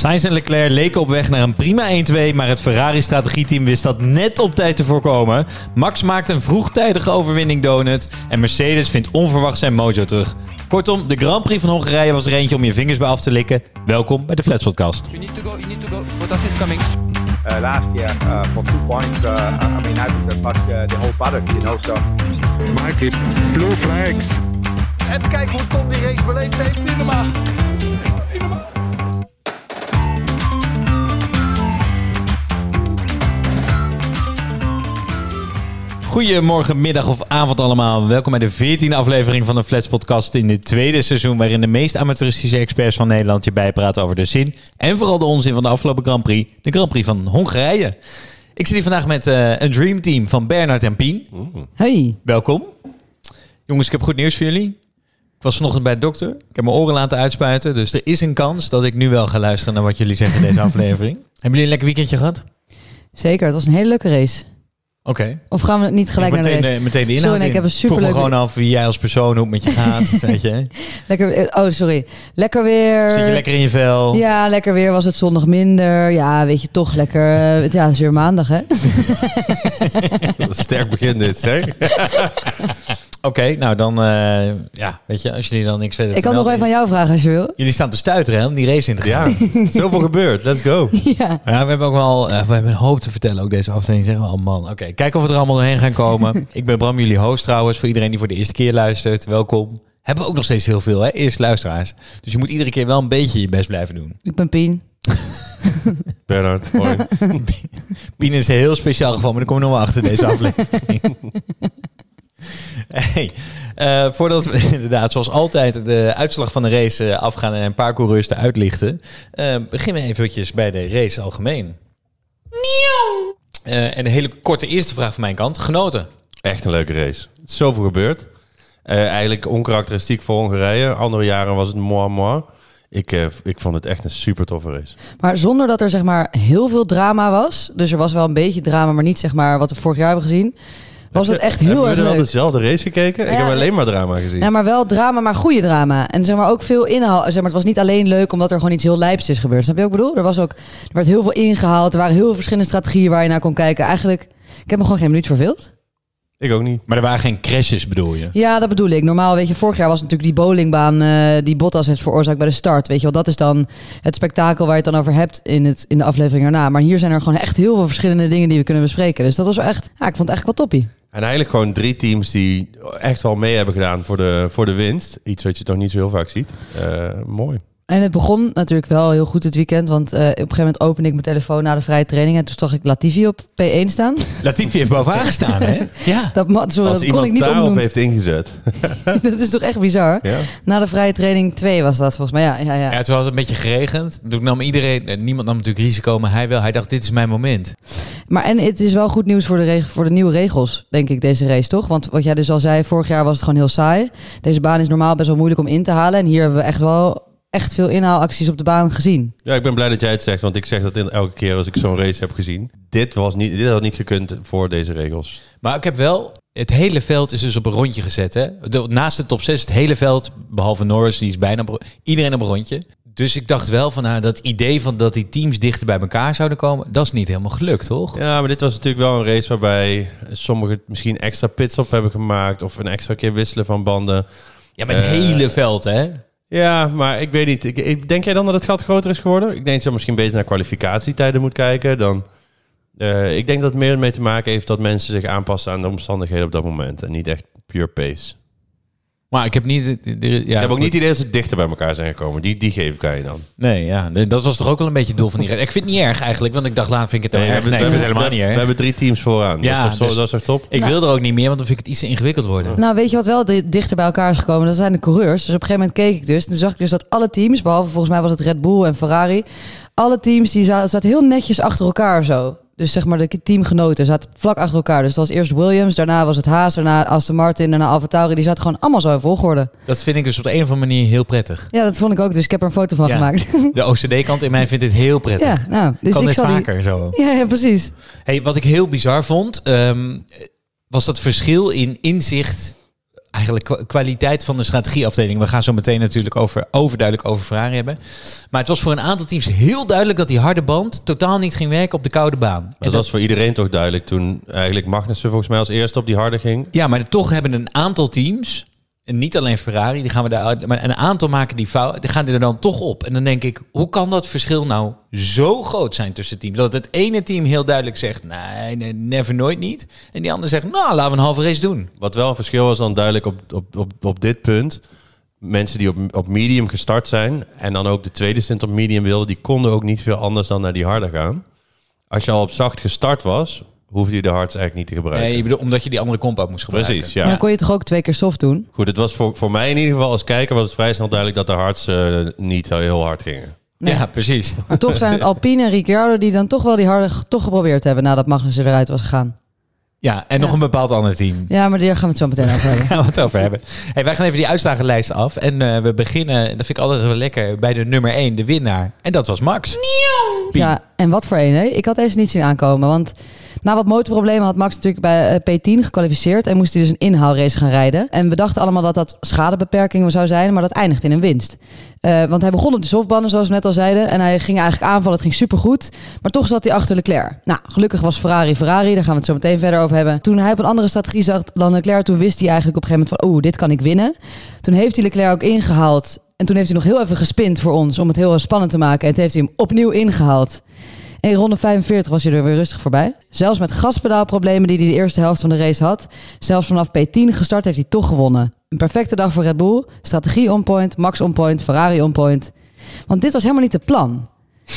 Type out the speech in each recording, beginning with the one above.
Sainz en Leclerc leken op weg naar een prima 1-2, maar het Ferrari-strategieteam wist dat net op tijd te voorkomen. Max maakt een vroegtijdige overwinning donut en Mercedes vindt onverwacht zijn mojo terug. Kortom, de Grand Prix van Hongarije was er eentje om je vingers bij af te likken. Welkom bij de Flats Podcast. You need to go, you need to go. Bottas is coming. uh, last year uh, for two points. Uh, I mean, I uh, the whole paddock, you know. So Mikey, blue flags. Even kijken hoe Tom die race beleefd heeft. Niet normaal. Goedemorgen, middag of avond allemaal. Welkom bij de 14e aflevering van de Flats Podcast in dit tweede seizoen... waarin de meest amateuristische experts van Nederland je bijpraten over de zin... en vooral de onzin van de afgelopen Grand Prix, de Grand Prix van Hongarije. Ik zit hier vandaag met eh, een dreamteam van Bernard en Pien. Hey. Welkom. Jongens, ik heb goed nieuws voor jullie. Ik was vanochtend bij de dokter. Ik heb mijn oren laten uitspuiten. Dus er is een kans dat ik nu wel ga luisteren naar wat jullie zeggen in deze aflevering. Hebben jullie een lekker weekendje gehad? Zeker, het was een hele leuke race. Oké. Of gaan we niet gelijk naar de meteen, race? de, meteen de inhoud Sorry, nee, ik heb een Vroeg me superleuke- gewoon af wie jij als persoon, hoe het met je gaat. weet je. Lekker, eh, oh, sorry. Lekker weer. Zit je lekker in je vel? Ja, lekker weer was het zondag minder. Ja, weet je, toch lekker. eh, ja, het is weer maandag, hè? Wat een sterk begin dit, zeg. Oké, nou dan, eh, ja, weet je, als jullie dan niks verder Ik kan nog even aan jou vragen als je wil. Jullie staan te stuiteren hè, om die race in te gaan. Ja, zoveel gebeurd. Let's go. Ja. Ja, we hebben ook wel eh, we hebben een hoop te vertellen ook deze aflevering. Zeggen we, oh man, oké. Kijken of we er allemaal doorheen gaan komen. ik ben Bram, jullie host trouwens. Voor iedereen die voor de eerste keer luistert, welkom. Hebben we ook nog steeds heel veel, hè? Eerst luisteraars. Dus je moet iedere keer wel een beetje je best blijven doen. Ik ben Pien. Bernard, mooi. Pien is een heel speciaal geval, maar daar komen we nog wel achter deze aflevering. hey, eh, voordat we inderdaad zoals altijd de uitslag van de race eh, afgaan en een paar coureurs te uitlichten, eh, beginnen we eventjes bij de race algemeen. Eh, en een hele korte eerste vraag van mijn kant. Genoten? Echt een leuke race. Zoveel gebeurd. Eh, eigenlijk onkarakteristiek voor Hongarije. Andere jaren was het moi moi. Ik, ik vond het echt een super toffe race. Maar zonder dat er zeg maar heel veel drama was. Dus er was wel een beetje drama, maar niet zeg maar wat we vorig jaar hebben gezien. Was het echt heel Hebben erg we dan leuk. dezelfde race gekeken? Ik heb alleen maar drama gezien. Ja, maar wel drama, maar goede drama. En zeg maar ook veel inhoud. Zeg maar, het was niet alleen leuk omdat er gewoon iets heel lijps is gebeurd. Snap je wat ik bedoel? Er, was ook, er werd heel veel ingehaald. Er waren heel veel verschillende strategieën waar je naar kon kijken. Eigenlijk, ik heb me gewoon geen minuut verveeld. Ik ook niet. Maar er waren geen crashes, bedoel je? Ja, dat bedoel ik. Normaal, weet je, vorig jaar was natuurlijk die bowlingbaan eh, die Bottas heeft veroorzaakt bij de start. Weet je wel, dat is dan het spektakel waar je het dan over hebt in, het, in de aflevering erna. Maar hier zijn er gewoon echt heel veel verschillende dingen die we kunnen bespreken. Dus dat was wel echt, ja, ik vond het eigenlijk wel toppie. En eigenlijk gewoon drie teams die echt wel mee hebben gedaan voor de, voor de winst. Iets wat je toch niet zo heel vaak ziet. Eh, mooi. En het begon natuurlijk wel heel goed het weekend. Want eh, op een gegeven moment opende ik mijn telefoon na de vrije training. En toen zag ik Latifi op P1 staan. Latifi heeft bovenaan gestaan, hè? Ja. Dat, sorry, Als dat kon ik iemand niet daarop opnoemen. heeft ingezet. dat is toch echt bizar? Ja. Na de vrije training 2 was dat volgens mij. Ja, ja, ja. Ja, toen had het een beetje geregend. Toen nam iedereen, eh, niemand nam natuurlijk risico, maar hij wel. Hij dacht, dit is mijn moment. Maar en het is wel goed nieuws voor de, reg- voor de nieuwe regels, denk ik, deze race, toch? Want wat jij dus al zei, vorig jaar was het gewoon heel saai. Deze baan is normaal best wel moeilijk om in te halen. En hier hebben we echt wel echt veel inhaalacties op de baan gezien. Ja, ik ben blij dat jij het zegt, want ik zeg dat in elke keer als ik zo'n race heb gezien. Dit, was niet, dit had niet gekund voor deze regels. Maar ik heb wel... Het hele veld is dus op een rondje gezet, hè? De- naast de top 6, het hele veld, behalve Norris, die is bijna... op Iedereen op een rondje. Dus ik dacht wel van, nou, dat idee van dat die teams dichter bij elkaar zouden komen... dat is niet helemaal gelukt, toch? Ja, maar dit was natuurlijk wel een race waarbij sommigen misschien extra pitstop hebben gemaakt. Of een extra keer wisselen van banden. Ja, maar het Eh, hele veld, hè? Ja, maar ik weet niet. Ik, denk jij dan dat het gat groter is geworden? Ik denk dat je misschien beter naar kwalificatietijden moet kijken dan... Eh, ik denk dat het meer mee te maken heeft dat mensen zich aanpassen aan de omstandigheden op dat moment. En niet echt pure pace. Maar ik heb niet... de- de- Ja, ik heb ook niet het idee dat ze dichter bij elkaar zijn gekomen. Die, die geef ik aan je dan. Nee, ja, dat was toch ook wel een beetje het doel van die race. Ik vind het niet erg eigenlijk, want ik dacht, laat vind ik het Nee, erg. we, Nee, ik hebben- vind het helemaal we- niet We erg. hebben drie teams vooraan. Ja, dat, is toch, dus- dat is toch top? Ik wil er ook niet meer, want dan vind ik het iets te ingewikkeld worden. Nou, weet je wat wel di- dichter bij elkaar is gekomen? Dat zijn de coureurs. Dus op een gegeven moment keek ik dus. Toen zag ik dus dat alle teams, behalve volgens mij was het Red Bull en Ferrari... alle teams die za- zaten heel netjes achter elkaar zo. Dus zeg maar de teamgenoten zaten vlak achter elkaar. Dus dat was eerst Williams, daarna was het Haas, daarna Aston Martin, daarna Alfa Tauri. Die zaten gewoon allemaal zo in volgorde. Dat vind ik dus op de een of andere manier heel prettig. Ja, dat vond ik ook. Dus ik heb er een foto van Ja. gemaakt. De OCD-kant in mij vindt dit heel prettig. ja, nou, dus kan ik dit die... vaker zo. Ja, ja, precies. Hey, wat ik heel bizar vond, ehm, was dat verschil in inzicht eigenlijk kwa- kwaliteit van de strategieafdeling. We gaan zo meteen natuurlijk over, overduidelijk over Ferrari hebben. Maar het was voor een aantal teams heel duidelijk dat die harde band totaal niet ging werken op de koude baan. En Dat was voor iedereen toch duidelijk toen eigenlijk Magnussen volgens mij als eerste op die harde ging. Ja, maar toch hebben een aantal teams, en niet alleen Ferrari, die gaan we daar, maar een aantal maken die fout, die gaan er dan toch op. En dan denk ik, hoe kan dat verschil nou zo groot zijn tussen teams? Dat het ene team heel duidelijk zegt, nee, nee never, nooit niet. En die andere zegt, nou, laten we een halve race doen. Wat wel een verschil was dan duidelijk op, op, op, op dit punt. Mensen die op, op medium gestart zijn en dan ook de tweede stint op medium wilden, die konden ook niet veel anders dan naar die harde gaan. Als je al op zacht gestart was, hoefde je de hards eigenlijk niet te gebruiken. Nee, je bedoelt omdat je die andere compound moest gebruiken. Precies, Maar ja. dan kon je toch ook twee keer soft doen? Goed, het was voor, voor mij in ieder geval als kijker was het vrij snel duidelijk dat de hards eh, niet heel hard gingen. Nee. Ja, precies. Maar toch zijn het Alpine en Ricciardo die dan toch wel die harde toch geprobeerd hebben nadat Magnussen eruit was gegaan. Ja, en nog een bepaald ander team. Ja, maar daar gaan we het zo meteen over hebben. gaan we het over hebben. Hey, wij gaan even die uitslagenlijst af. En eh, we beginnen, dat vind ik altijd wel lekker, bij de nummer 1, de winnaar. En dat was Max. Ja, en wat voor een, hè? Ik had deze niet zien aankomen, want na wat motorproblemen had Max natuurlijk bij eh, P10 gekwalificeerd en moest hij dus een inhaalrace gaan rijden. En we dachten allemaal dat dat schadebeperking zou zijn, maar dat eindigt in een winst. Eh, want hij begon op de softbanden, zoals we net al zeiden, en hij ging eigenlijk aanvallen. Het ging supergoed, maar toch zat hij achter Leclerc. Nou, gelukkig was Ferrari Ferrari, daar gaan we het zo meteen verder over hebben. Toen hij op een andere strategie zag dan Leclerc, toen wist hij eigenlijk op een gegeven moment van, oeh, dit kan ik winnen. Toen heeft hij Leclerc ook ingehaald. En toen heeft hij nog heel even gespind voor ons om het heel spannend te maken. En toen heeft hij hem opnieuw ingehaald. In ronde 45 was hij er weer rustig voorbij. Zelfs met gaspedaalproblemen die hij de eerste helft van de race had. Zelfs vanaf P10 gestart heeft hij toch gewonnen. Een perfecte dag voor Red Bull. Strategie on point, Max on point, Ferrari on point. Want dit was helemaal niet het plan.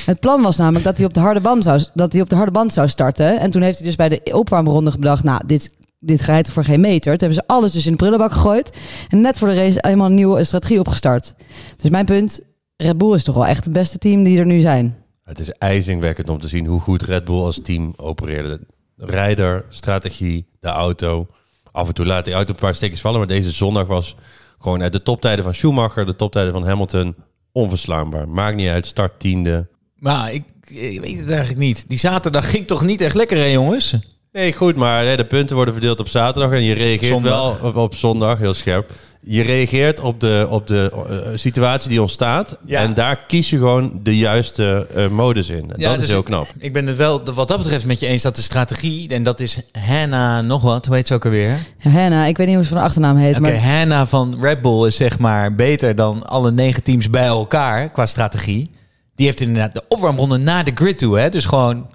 Het plan was namelijk dat hij op de harde band zou, dat hij op de harde band zou starten. En toen heeft hij dus bij de opwarmronde bedacht... nou, dit, dit rijdt voor geen meter. Toen hebben ze alles dus in de prullenbak gegooid. En net voor de race helemaal een nieuwe strategie opgestart. Dus mijn punt, Red Bull is toch wel echt het beste team die er nu zijn. Het is ijzingwekkend om te zien hoe goed Red Bull als team opereerde. Rijder, strategie, de auto. Af en toe laat die auto een paar stekjes vallen. Maar deze zondag was gewoon uit de toptijden van Schumacher, de toptijden van Hamilton, onverslaanbaar. Maakt niet uit, start tiende. Maar ik, ik weet het eigenlijk niet. Die zaterdag ging toch niet echt lekker, hè jongens? Nee, goed, maar hè, de punten worden verdeeld op zaterdag en je reageert Zondag. wel op, op zondag, heel scherp. Je reageert op de, op de eh, situatie die ontstaat Ja. en daar kies je gewoon de juiste eh, modus in. Ja, dat dus is heel knap. Ik ben het wel wat dat betreft met je eens dat de strategie, en dat is Hannah nog wat, hoe heet ze ook alweer? Ja, Hanna, ik weet niet hoe ze van de achternaam heet. Oké, maar Hannah van Red Bull is zeg maar beter dan alle negen teams bij elkaar qua strategie. Die heeft inderdaad de opwarmronde naar de grid toe. Hè? Dus gewoon,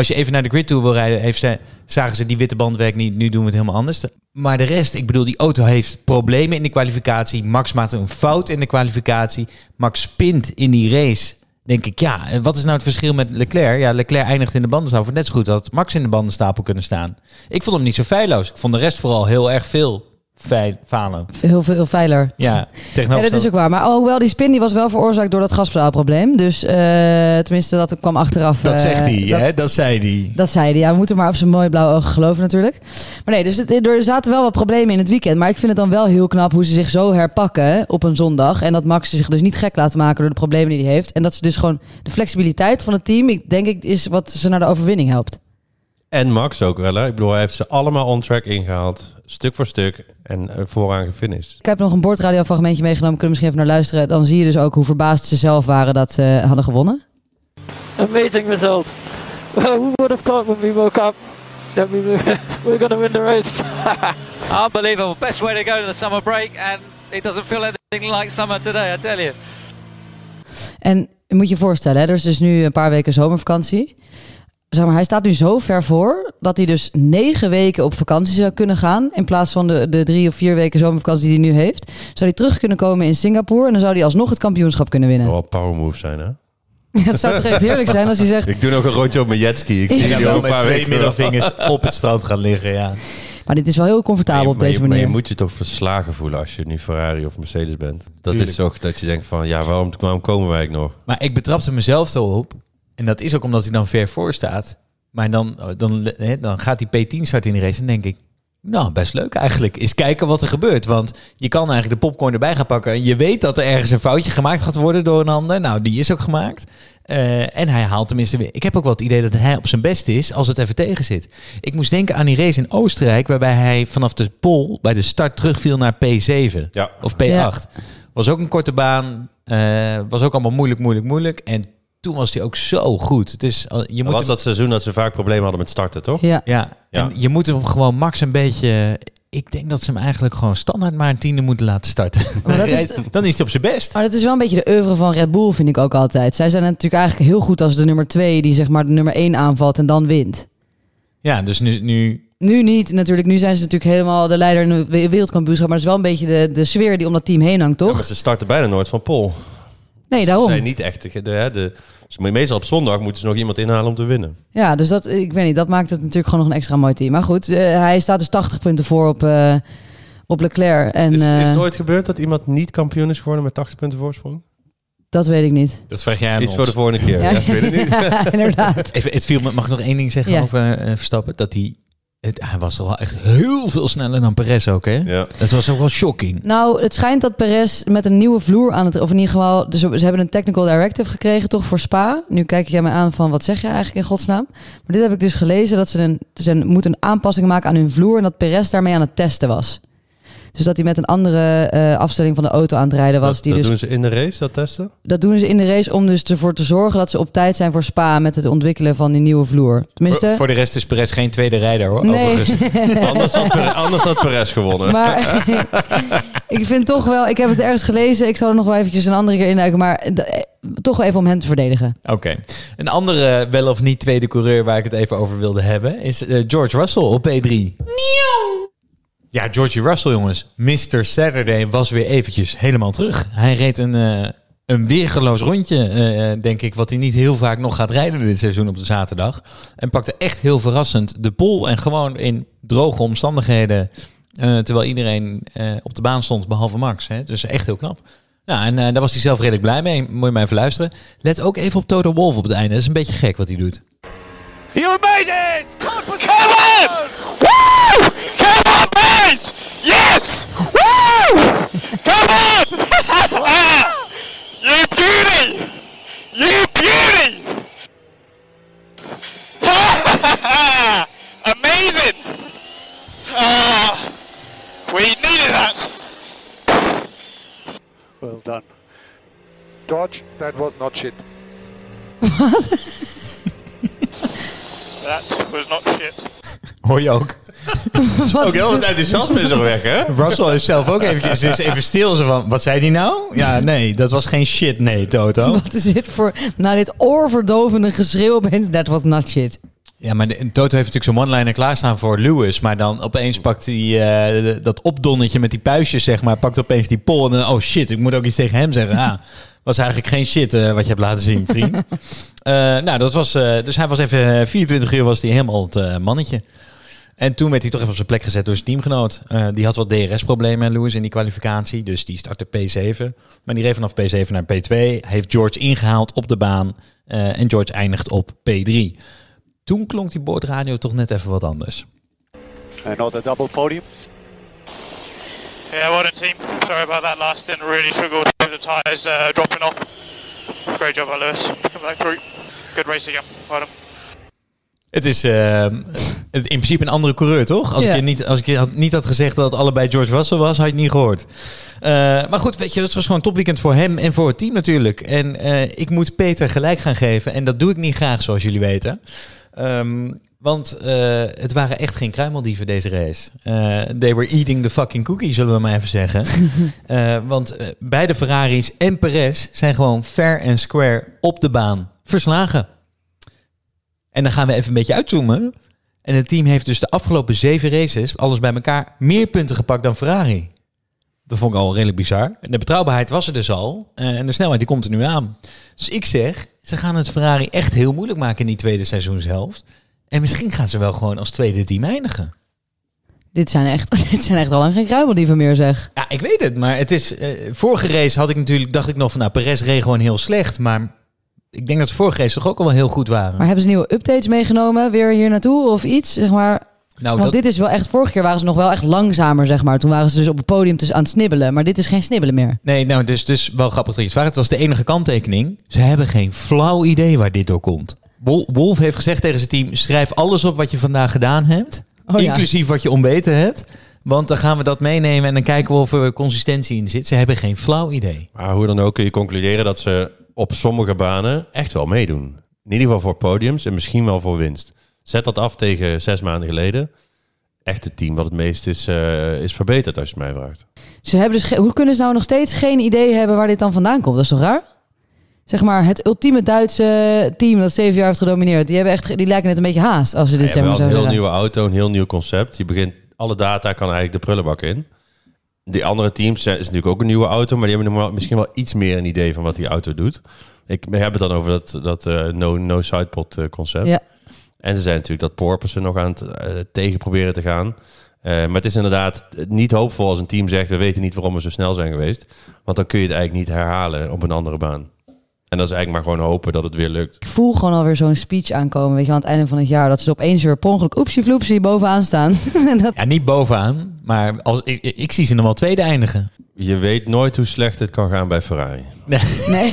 als je even naar de grid toe wil rijden, heeft ze, zagen ze die witte band werkt niet. Nu doen we het helemaal anders. Maar de rest, ik bedoel, die auto heeft problemen in de kwalificatie. Max maakt een fout in de kwalificatie. Max spint in die race. Denk ik, ja, en wat is nou het verschil met Leclerc? Ja, Leclerc eindigt in de bandenstapel. Net zo goed had Max in de bandenstapel kunnen staan. Ik vond hem niet zo feilloos. Ik vond de rest vooral heel erg veel feil, falen. heel veel veiler. Ja, Ja, dat is ook waar. Maar hoewel die spin die was wel veroorzaakt door dat gaspedaalprobleem. Dus eh, tenminste, dat kwam achteraf. Dat eh, zegt hij, dat, hè? Dat zei hij. Dat zei hij. Ja, we moeten maar op zijn mooie blauwe ogen geloven natuurlijk. Maar nee, dus het, er zaten wel wat problemen in het weekend. Maar ik vind het dan wel heel knap hoe ze zich zo herpakken op een zondag. En dat Max zich dus niet gek laten maken door de problemen die hij heeft. En dat ze dus gewoon de flexibiliteit van het team, ik denk ik, is wat ze naar de overwinning helpt. En Max ook wel. Hè? Ik bedoel, hij heeft ze allemaal on track ingehaald. Stuk voor stuk. En eh, vooraan gefinished. Ik heb nog een bordradiofragmentje meegenomen. Kunnen we misschien even naar luisteren. Dan zie je dus ook hoe verbaasd ze zelf waren dat ze hadden gewonnen. Amazing result. Well, who would have thought when we woke up that we were, we were going to win the race? Unbelievable. Best way to go to the summer break, and it doesn't feel anything like summer today, I tell you. En je moet je voorstellen, hè, er is dus nu een paar weken zomervakantie. Zeg maar, hij staat nu zo ver voor dat hij dus negen weken op vakantie zou kunnen gaan. In plaats van de, de drie of vier weken zomervakantie die hij nu heeft. Zou hij terug kunnen komen in Singapore en dan zou hij alsnog het kampioenschap kunnen winnen. Wel een power move zijn, hè? Het zou toch echt heerlijk zijn als hij zegt... Ik doe nog een rondje op mijn jetski. Ik zie jullie ga ook met paar twee middelvingers op het strand gaan liggen, ja. Maar dit is wel heel comfortabel op deze je- manier. Maar je moet je toch verslagen voelen als je nu Ferrari of Mercedes bent. Dat Tuurlijk. is toch dat je denkt van, ja, waarom, waarom komen wij nog? Maar ik betrapte mezelf zo op. En dat is ook omdat hij dan ver voor staat. Maar dan, dan, hè, dan gaat die P10 starten in de race. En denk ik, Nou, best leuk eigenlijk. Is kijken wat er gebeurt. Want je kan eigenlijk de popcorn erbij gaan pakken. Je weet dat er ergens een foutje gemaakt gaat worden door een ander. Nou, die is ook gemaakt. Eh, en hij haalt tenminste weer. Ik heb ook wel het idee dat hij op zijn best is als het even tegen zit. Ik moest denken aan die race in Oostenrijk, waarbij hij vanaf de pol bij de start terugviel naar P7 Ja. of P8. Was ook een korte baan. eh, was ook allemaal moeilijk, moeilijk, moeilijk. En toen was hij ook zo goed. Het is, al- je Dat moet was hem- dat seizoen dat ze vaak problemen hadden met starten, toch? Ja. ja, Ja. en je moet hem gewoon max een beetje. Ik denk dat ze hem eigenlijk gewoon standaard maar een tiende moeten laten starten. Maar dat is- Dan is hij op zijn best. Maar dat is wel een beetje de oeuvre van Red Bull, vind ik ook altijd. Zij zijn natuurlijk eigenlijk heel goed als de nummer twee die zeg maar de nummer één aanvalt en dan wint. Ja, dus nu, nu Nu niet, natuurlijk. Nu zijn ze natuurlijk helemaal de leider in de we- wereldkampioenschap. Maar het is wel een beetje de, de sfeer die om dat team heen hangt, Ja, toch? maar ze starten bijna nooit van pol. Nee, Ze daarom. zijn niet echt de, de, de, ze- meestal op zondag moeten ze nog iemand inhalen om te winnen. Ja, dus dat, ik weet niet, dat maakt het natuurlijk gewoon nog een extra mooi team. Maar goed, eh, hij staat dus 80 punten voor op, eh, op Leclerc. En Is, is het eh, ooit gebeurd dat iemand niet kampioen is geworden met 80 punten voorsprong? dat weet ik niet. dat vraag jij aan Iets ons. voor de volgende keer. Ja, ik weet het niet. Ja, inderdaad. Even, het viel me, mag ik nog één ding zeggen Ja. over Verstappen? Dat hij, het, hij was toch wel echt heel veel sneller dan Perez ook, hè? Ja. Het was ook wel shocking. Nou, het schijnt dat Perez met een nieuwe vloer aan het... Of in ieder geval, dus ze hebben een technical directive gekregen toch voor Spa. Nu kijk jij me aan van, wat zeg je eigenlijk in godsnaam? Maar dit heb ik dus gelezen, dat ze een, ze moeten een aanpassing maken aan hun vloer... en dat Perez daarmee aan het testen was. Dus dat hij met een andere eh, afstelling van de auto aan het rijden was. dat die dat dus, doen ze in de race, dat testen? Dat doen ze in de race om dus ervoor te zorgen dat ze op tijd zijn voor Spa... met het ontwikkelen van die nieuwe vloer. Tenminste... Voor, voor de rest is Perez geen tweede rijder, hoor. Nee. Overigens. Anders had, Perez, anders had Perez gewonnen. Maar ik vind toch wel, ik heb het ergens gelezen, ik zal er nog wel eventjes een andere keer induiken, maar eh, toch wel even om hem te verdedigen. Oké. Een andere wel of niet tweede coureur waar ik het even over wilde hebben... is eh, George Russell op P3. Ja, Georgie Russell, jongens. Mr. Saturday was weer eventjes helemaal terug. Hij reed een, eh, een weergeloos rondje, eh, denk ik... wat hij niet heel vaak nog gaat rijden dit seizoen op de zaterdag. En pakte echt heel verrassend de pol. En gewoon in droge omstandigheden... eh, terwijl iedereen eh, op de baan stond, behalve Max. Hè? Dus echt heel knap. Ja, en eh, daar was hij zelf redelijk blij mee. Moet je maar even luisteren. Let ook even op Toto Wolf op het einde. Dat is een beetje gek wat hij doet. You made it! Come on! Woo! Come on, boys! Yes! Woo! Come on! you beauty! You beauty! Amazing! Ah, we needed that. Well done. George, that was not shit. That was not shit. Hoor je ook? Ook heel het enthousiasme is er weg, hè? Russell is zelf ook eventjes is even stil. Zo van, wat zei hij nou? Ja, nee, dat was geen shit, nee, Toto. Wat is dit voor, na dit oorverdovende geschreeuw opeens, that was not shit. Ja, maar de, Toto heeft natuurlijk zo'n one-liner klaarstaan voor Lewis. Maar dan opeens pakt hij eh, dat opdonnetje met die puistjes, zeg maar. Pakt opeens die pol en dan, oh shit, ik moet ook iets tegen hem zeggen. Ah, was eigenlijk geen shit eh, wat je hebt laten zien, vriend. Eh, nou, dat was, eh, dus hij was even, 24 uur was hij helemaal het mannetje. En toen werd hij toch even op zijn plek gezet door zijn teamgenoot. Eh, die had wat DRS-problemen, Lewis, in die kwalificatie. Dus die startte P7. Maar die reed vanaf P7 naar P2. Heeft George ingehaald op de baan. eh, en George eindigt op P3. Toen klonk die boordradio toch net even wat anders. Another double podium. Yeah, well done, team. Sorry about that last stint. Really struggled with the tyres uh, dropping off. Great job by Lewis. Come back through. Good race again. Well done. Het is eh, in principe een andere coureur, toch? Als Ja. ik je, niet, als ik je had, niet had gezegd dat het allebei George Russell was, had je het niet gehoord. Eh, maar goed, weet je, het was gewoon een topweekend voor hem en voor het team natuurlijk. En eh, ik moet Peter gelijk gaan geven. En dat doe ik niet graag, zoals jullie weten. Ehm, want het waren echt geen kruimeldieven deze race. They were eating the fucking cookie, zullen we maar even zeggen. Want beide Ferraris en Perez zijn gewoon fair en square op de baan verslagen. En dan gaan we even een beetje uitzoomen. En het team heeft dus de afgelopen zeven races, alles bij elkaar, meer punten gepakt dan Ferrari. Dat vond ik al redelijk bizar. De betrouwbaarheid was er dus al. eh, en de snelheid die komt er nu aan. Dus ik zeg, ze gaan het Ferrari echt heel moeilijk maken in die tweede seizoenshelft. En misschien gaan ze wel gewoon als tweede team eindigen. Dit zijn echt, dit zijn echt al lang geen kruimeldieven meer, zeg. Ja, ik weet het, maar het is. eh, vorige race had ik natuurlijk, dacht ik nog van, nou, Perez reed gewoon heel slecht. Maar ik denk dat de vorige race toch ook al wel heel goed waren. Maar hebben ze nieuwe updates meegenomen, weer hier naartoe of iets? Zeg maar, Nou, Want dat, dit is wel echt... Vorige keer waren ze nog wel echt langzamer, zeg maar. Toen waren ze dus op het podium dus aan het snibbelen. Maar dit is geen snibbelen meer. nee, nou, dus, dus wel grappig dat je het vraagt. Het was de enige kanttekening. Ze hebben geen flauw idee waar dit door komt. Wol- Wolf heeft gezegd tegen zijn team... schrijf alles op wat je vandaag gedaan hebt. Oh ja. inclusief wat je ontbeten hebt. Want dan gaan we dat meenemen en dan kijken we of er consistentie in zit. Ze hebben geen flauw idee. Maar hoe dan ook kun je concluderen dat ze op sommige banen echt wel meedoen. In ieder geval voor podiums en misschien wel voor winst. Zet dat af tegen zes maanden geleden. Echt het team wat het meest is, eh, is verbeterd als je het mij vraagt. Ze hebben dus Hoe kunnen ze nou nog steeds geen idee hebben waar dit dan vandaan komt? Dat is toch raar? Zeg maar, het ultieme Duitse team dat zeven jaar heeft gedomineerd. Die, hebben echt, die lijken net een beetje haast als ze dit wel zo een heel zeggen. nieuwe auto, een heel nieuw concept. Je begint, alle data kan eigenlijk de prullenbak in. Die andere teams zijn, is natuurlijk ook een nieuwe auto, maar die hebben misschien wel iets meer een idee van wat die auto doet. Ik, we hebben het dan over dat, dat eh, no, no sidepod eh, concept. Ja. En ze zijn natuurlijk dat Porpoise nog aan het eh, tegen proberen te gaan. Maar het is inderdaad niet hoopvol als een team zegt... we weten niet waarom we zo snel zijn geweest. Want dan kun je het eigenlijk niet herhalen op een andere baan. En dat is eigenlijk maar gewoon hopen dat het weer lukt. Ik voel gewoon alweer zo'n speech aankomen, weet je, aan het einde van het jaar. Dat ze opeens weer per ongeluk oepsie floepsie bovenaan staan. En dat, Ja, niet bovenaan, maar als, ik, ik, ik zie ze nog wel tweede eindigen. Je weet nooit hoe slecht het kan gaan bij Ferrari. nee.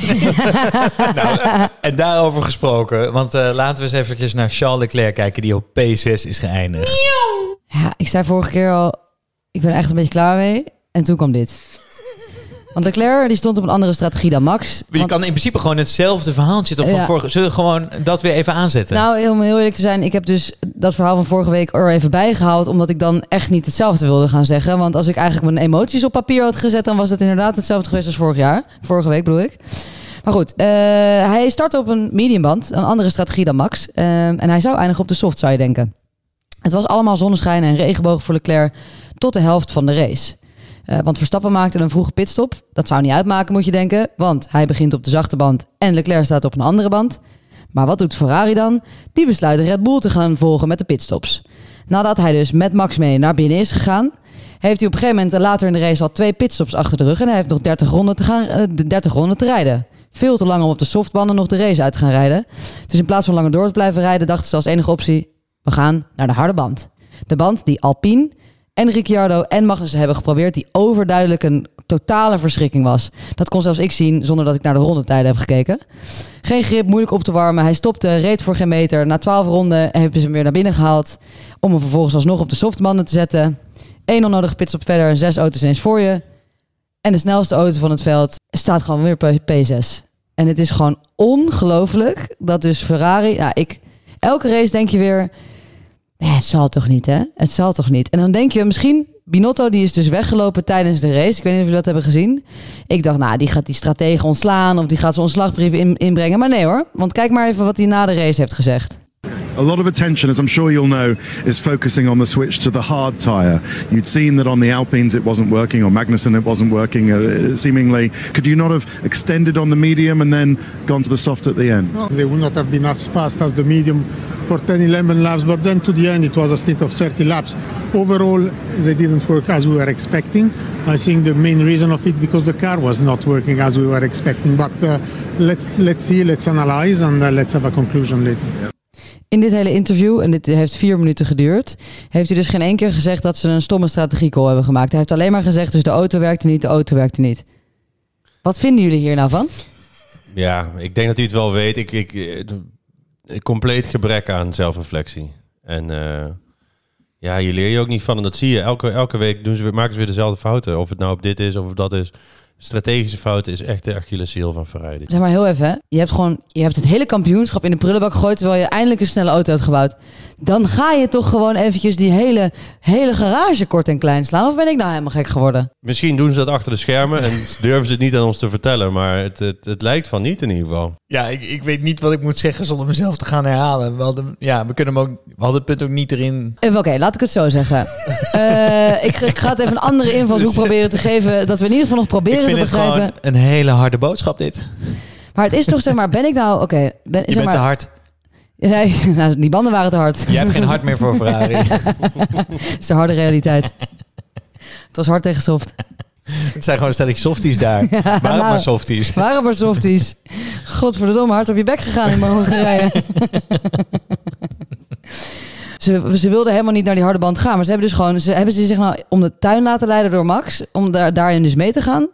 Nou, en daarover gesproken, want eh, laten we eens eventjes naar Charles Leclerc kijken, die op P6 is geëindigd. Ja, ik zei vorige keer al, ik ben echt een beetje klaar mee. En toen kwam dit. Want Leclerc die stond op een andere strategie dan Max. Je Want- kan in principe gewoon hetzelfde verhaaltje toch van Ja. vorige... Zullen we gewoon dat weer even aanzetten? Nou, om heel eerlijk te zijn, ik heb dus dat verhaal van vorige week er even bijgehaald, omdat ik dan echt niet hetzelfde wilde gaan zeggen. Want als ik eigenlijk mijn emoties op papier had gezet, dan was het inderdaad hetzelfde geweest als vorig jaar. Vorige week bedoel ik. Maar goed, eh, hij startte op een mediumband, een andere strategie dan Max. Eh, en hij zou eindigen op de soft, zou je denken. Het was allemaal zonneschijn en regenboog voor Leclerc tot de helft van de race. Eh, want Verstappen maakte een vroege pitstop. Dat zou niet uitmaken, moet je denken. Want hij begint op de zachte band en Leclerc staat op een andere band. Maar wat doet Ferrari dan? Die besluit Red Bull te gaan volgen met de pitstops. Nadat hij dus met Max mee naar binnen is gegaan, heeft hij op een gegeven moment later in de race al twee pitstops achter de rug. En hij heeft nog 30 ronden te, gaan, eh, de 30 ronden te rijden. Veel te lang om op de softbanden nog de race uit te gaan rijden. Dus in plaats van langer door te blijven rijden, dachten ze als enige optie: we gaan naar de harde band. De band die Alpine en Ricciardo en Magnussen hebben geprobeerd, die overduidelijk een totale verschrikking was. Dat kon zelfs ik zien zonder dat ik naar de rondetijden heb gekeken. Geen grip, moeilijk op te warmen. Hij stopte, reed voor geen meter. Na 12 ronden hebben ze hem weer naar binnen gehaald. Om hem vervolgens alsnog op de softbanden te zetten. Eén onnodige pitstop verder en zes auto's ineens voor je. En de snelste auto van het veld staat gewoon weer op P6. En het is gewoon ongelooflijk dat dus Ferrari... Ja, ik, elke race denk je weer... Nee, het zal toch niet, hè? Het zal toch niet. En dan denk je misschien... Binotto die is dus weggelopen tijdens de race. Ik weet niet of jullie dat hebben gezien. Ik dacht, nou, die gaat die stratege ontslaan... of die gaat zijn ontslagbrief in, inbrengen. Maar nee hoor, want kijk maar even wat hij na de race heeft gezegd. A lot of attention, as I'm sure you'll know, is focusing on the switch to the hard tyre. You'd seen that on the Alpines it wasn't working, or Magnussen it wasn't working, uh, seemingly. Could you not have extended on the medium and then gone to the soft at the end? They would not have been as fast as the medium for 10, 11 laps, but then to the end it was a stint of 30 laps. Overall, they didn't work as we were expecting. I think the main reason of it because the car was not working as we were expecting. But uh, let's let's see, let's analyze, and uh, let's have a conclusion later. In dit hele interview, en dit heeft vier minuten geduurd, heeft hij dus geen één keer gezegd dat ze een stomme strategiecall hebben gemaakt. Hij heeft alleen maar gezegd, dus de auto werkte niet, de auto werkte niet. Wat vinden jullie hier nou van? Ja, ik denk dat hij het wel weet. Ik, ik, eh, een compleet gebrek aan zelfreflectie. En eh, ja, je leer je ook niet van. En dat zie je. Elke, elke week doen ze, weer- maken ze weer dezelfde fouten. Of het nou op dit is of op dat is. Strategische fouten is echt de Achilleshiel van Ferrari. Zeg maar heel even, je hebt gewoon, je hebt het hele kampioenschap in de prullenbak gegooid terwijl je eindelijk een snelle auto hebt gebouwd. Dan ga je toch gewoon eventjes die hele, hele garage kort en klein slaan. Of ben ik nou helemaal gek geworden? Misschien doen ze dat achter de schermen en durven ze het niet aan ons te vertellen. Maar het, het, het lijkt van niet in ieder geval. Ja, ik, ik weet niet wat ik moet zeggen zonder mezelf te gaan herhalen. We hadden, ja, we kunnen hem ook, we hadden het punt ook niet erin. Even, Oké, laat ik het zo zeggen. Eh, ik, ik ga het even een andere invalshoek proberen te geven. Dat we in ieder geval nog Dus- Ik proberen vind te het begrijpen. gewoon een hele harde boodschap dit. Maar het is toch, zeg maar, ben ik nou... Oké, ben, Je zeg bent maar, te hard. Nee, nou, die banden waren te hard. Je hebt geen hart meer voor Ferrari. Het is de harde realiteit. Het was hard tegen soft. Het zijn gewoon stelletje softies daar. Ja, Waren nou, maar softies. Waren maar softies. Godverdomme, hard op je bek gegaan in Hongarije. Ze ze, ze wilden helemaal niet naar die harde band gaan. Maar ze hebben dus gewoon, ze hebben ze zich nou om de tuin laten leiden door Max. Om daar, daarin dus mee te gaan.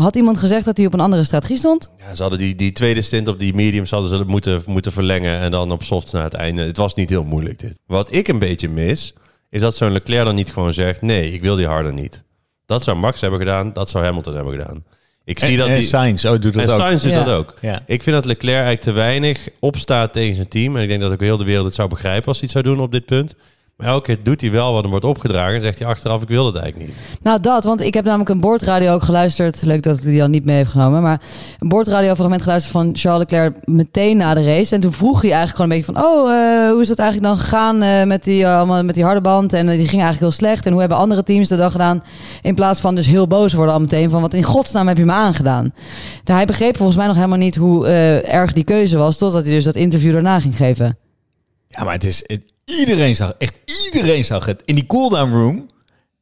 Had iemand gezegd dat hij op een andere strategie stond? Ja, ze hadden die, die tweede stint op die mediums hadden ze moeten, moeten verlengen en dan op softs naar het einde. Het was niet heel moeilijk dit. Wat ik een beetje mis, is dat zo'n Leclerc dan niet gewoon zegt, nee, ik wil die harder niet. Dat zou Max hebben gedaan, dat zou Hamilton hebben gedaan. Ik zie En- dat en die, Sainz, oh, doet dat en ook. Sainz doet Ja. dat ook. Ja. Ik vind dat Leclerc eigenlijk te weinig opstaat tegen zijn team. En ik denk dat ook heel de wereld het zou begrijpen als hij het zou doen op dit punt. Maar elke keer doet hij wel wat hem wordt opgedragen. En zegt hij achteraf, ik wil het eigenlijk niet. Nou, dat, want ik heb namelijk een boordradio ook geluisterd. Leuk dat ik die al niet mee heb genomen. Maar een boordradiofragment geluisterd van Charles Leclerc meteen na de race. En toen vroeg hij eigenlijk gewoon een beetje van... Oh, eh, hoe is dat eigenlijk dan gegaan eh, met, die, allemaal met die harde band? En die ging eigenlijk heel slecht. En hoe hebben andere teams dat dan gedaan? In plaats van dus heel boos worden al meteen van... Wat in godsnaam heb je me aangedaan? Nou, hij begreep volgens mij nog helemaal niet hoe eh, erg die keuze was... totdat hij dus dat interview daarna ging geven. Ja, maar het is... het- iedereen zag, echt iedereen zag het. In die cooldown room.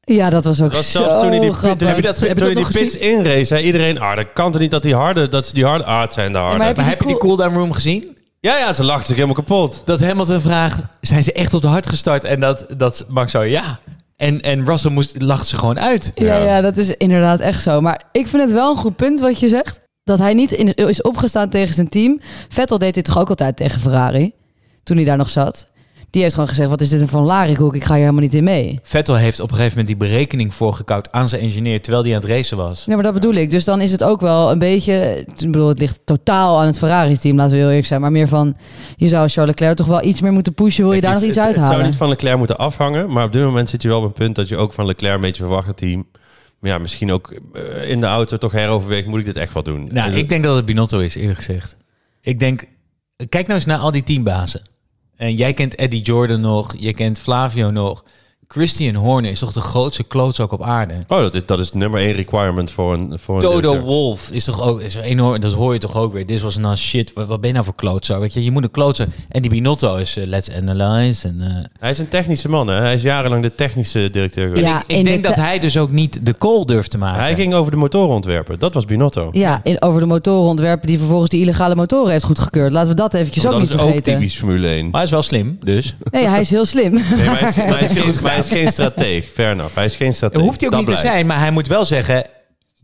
Ja, dat was ook Dat was zo zelfs toen hij die, pit. Heb je dat- heb toen die nog pits inrace, zei iedereen... Ah, dat kan toch niet dat die harde, dat ze die harde... Ah, het zijn de harde. maar heb Maar je heb je die cool- cooldown room gezien? Ja, ja, ze lachten zich helemaal kapot. Dat Hamilton vraagt, zijn ze echt op de hard gestart? En dat, dat Max zo, ja. En, en Russell moest, lacht ze gewoon uit. Ja, Ja. ja, dat is inderdaad echt zo. Maar ik vind het wel een goed punt wat je zegt. Dat hij niet in, is opgestaan tegen zijn team. Vettel deed dit toch ook altijd tegen Ferrari? Toen hij daar nog zat. Die heeft gewoon gezegd, wat is dit een larikoek? Ik ga hier helemaal niet in mee. Vettel heeft op een gegeven moment die berekening voorgekoud aan zijn engineer... terwijl hij aan het racen was. Ja, maar dat bedoel ik. Dus dan is het ook wel een beetje... Ik bedoel, het ligt totaal aan het Ferrari-team, laten we heel eerlijk zijn. Maar meer van, je zou Charles Leclerc toch wel iets meer moeten pushen. Wil je Het daar is- nog iets het- Het uithalen? zou niet van Leclerc moeten afhangen. Maar op dit moment zit je wel op een punt dat je ook van Leclerc een beetje verwacht dat hij... Ja, misschien ook eh, in de auto toch heroverweegt. Moet ik dit echt wel doen? Nou, ik denk dat het Binotto is, eerlijk gezegd. Ik denk, kijk nou eens naar al die teambazen. En jij kent Eddie Jordan nog, je kent Flavio nog. Christian Horner is toch de grootste klootzak op aarde? Oh, dat is, dat is nummer één requirement voor een... Voor een Toto directeur. Wolf is toch ook is enorm. Dat hoor je toch ook weer. Dit was nou shit. Wat, wat ben je nou voor klootzak? Weet je, je moet een klootzak. En die Binotto is eh, let's analyze. En, eh, Hij is een technische man, hè? Hij is jarenlang de technische directeur geweest. Ja, ik denk de dat hij dus ook niet de call durft te maken. Hij ging over de motoren ontwerpen. Dat was Binotto. Ja, in, over de motoren ontwerpen die vervolgens die illegale motoren heeft goedgekeurd. Laten we dat eventjes ook dat niet is ook vergeten. typisch Formule 1. Maar hij is wel slim, dus. Nee, hij is heel slim. Nee, maar hij is, maar hij is, hij geen, goed maar hij is geen strateeg. Fair enough. Hij is geen strateeg. Dat hoeft hij ook Dat niet te zijn, maar hij moet wel zeggen...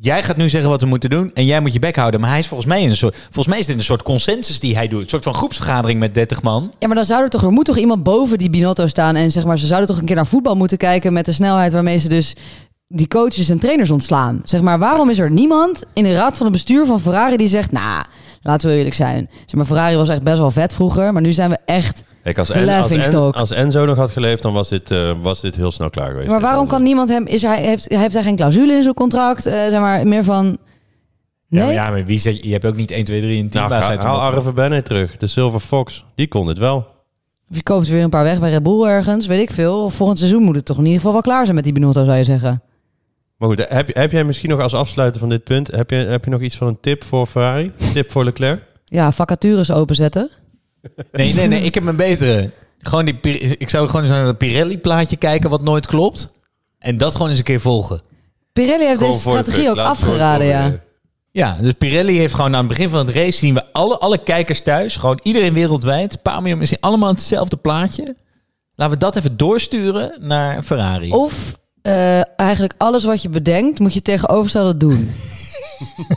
Jij gaat nu zeggen wat we moeten doen en jij moet je bek houden. Maar hij is volgens mij in een soort, volgens mij is dit een soort consensus die hij doet. Een soort van groepsvergadering met 30 man. Ja, maar dan zou er toch, er moet toch iemand boven die Binotto staan en zeg maar, ze zouden toch een keer naar voetbal moeten kijken met de snelheid waarmee ze dus die coaches en trainers ontslaan. Zeg maar, waarom is er niemand in de raad van het bestuur van Ferrari die zegt, nou, laten we eerlijk zijn. Zeg maar, Ferrari was echt best wel vet vroeger, maar nu zijn we echt. Kijk, als, en, als, en, als Enzo nog had geleefd, dan was dit, eh, was dit heel snel klaar geweest. Maar waarom kan niemand hem, is hij, heeft, heeft hij geen clausule in zijn contract? Eh, zeg maar, meer van. Ja, Nee. maar, ja, maar wie zet je? Je hebt ook niet 1, 2, 3 in Nou, teambaas haal. Arve Bennett terug. De Silver Fox. Die kon het wel. Of je koopt er weer een paar weg bij Red Bull ergens, weet ik veel. Of volgend seizoen moet het toch in ieder geval wel klaar zijn met die Binotto, zou je zeggen. Maar goed, heb, je- heb jij misschien nog als afsluiter van dit punt... heb je, heb je nog iets van een tip voor Ferrari? Tip voor Leclerc? Ja, vacatures openzetten. Nee, nee, nee. Ik heb een betere. Gewoon die, Pir- ik zou gewoon eens naar dat Pirelli-plaatje kijken wat nooit klopt. En dat gewoon eens een keer volgen. Pirelli heeft deze strategie ook Laat het afgeraden, ja. Ja, dus Pirelli heeft gewoon aan het begin van het race zien we alle, alle kijkers thuis, gewoon iedereen wereldwijd, miljoen mensen, allemaal hetzelfde plaatje. Laten we dat even doorsturen naar Ferrari. Of eh, eigenlijk alles wat je bedenkt, moet je tegenoverstellen doen.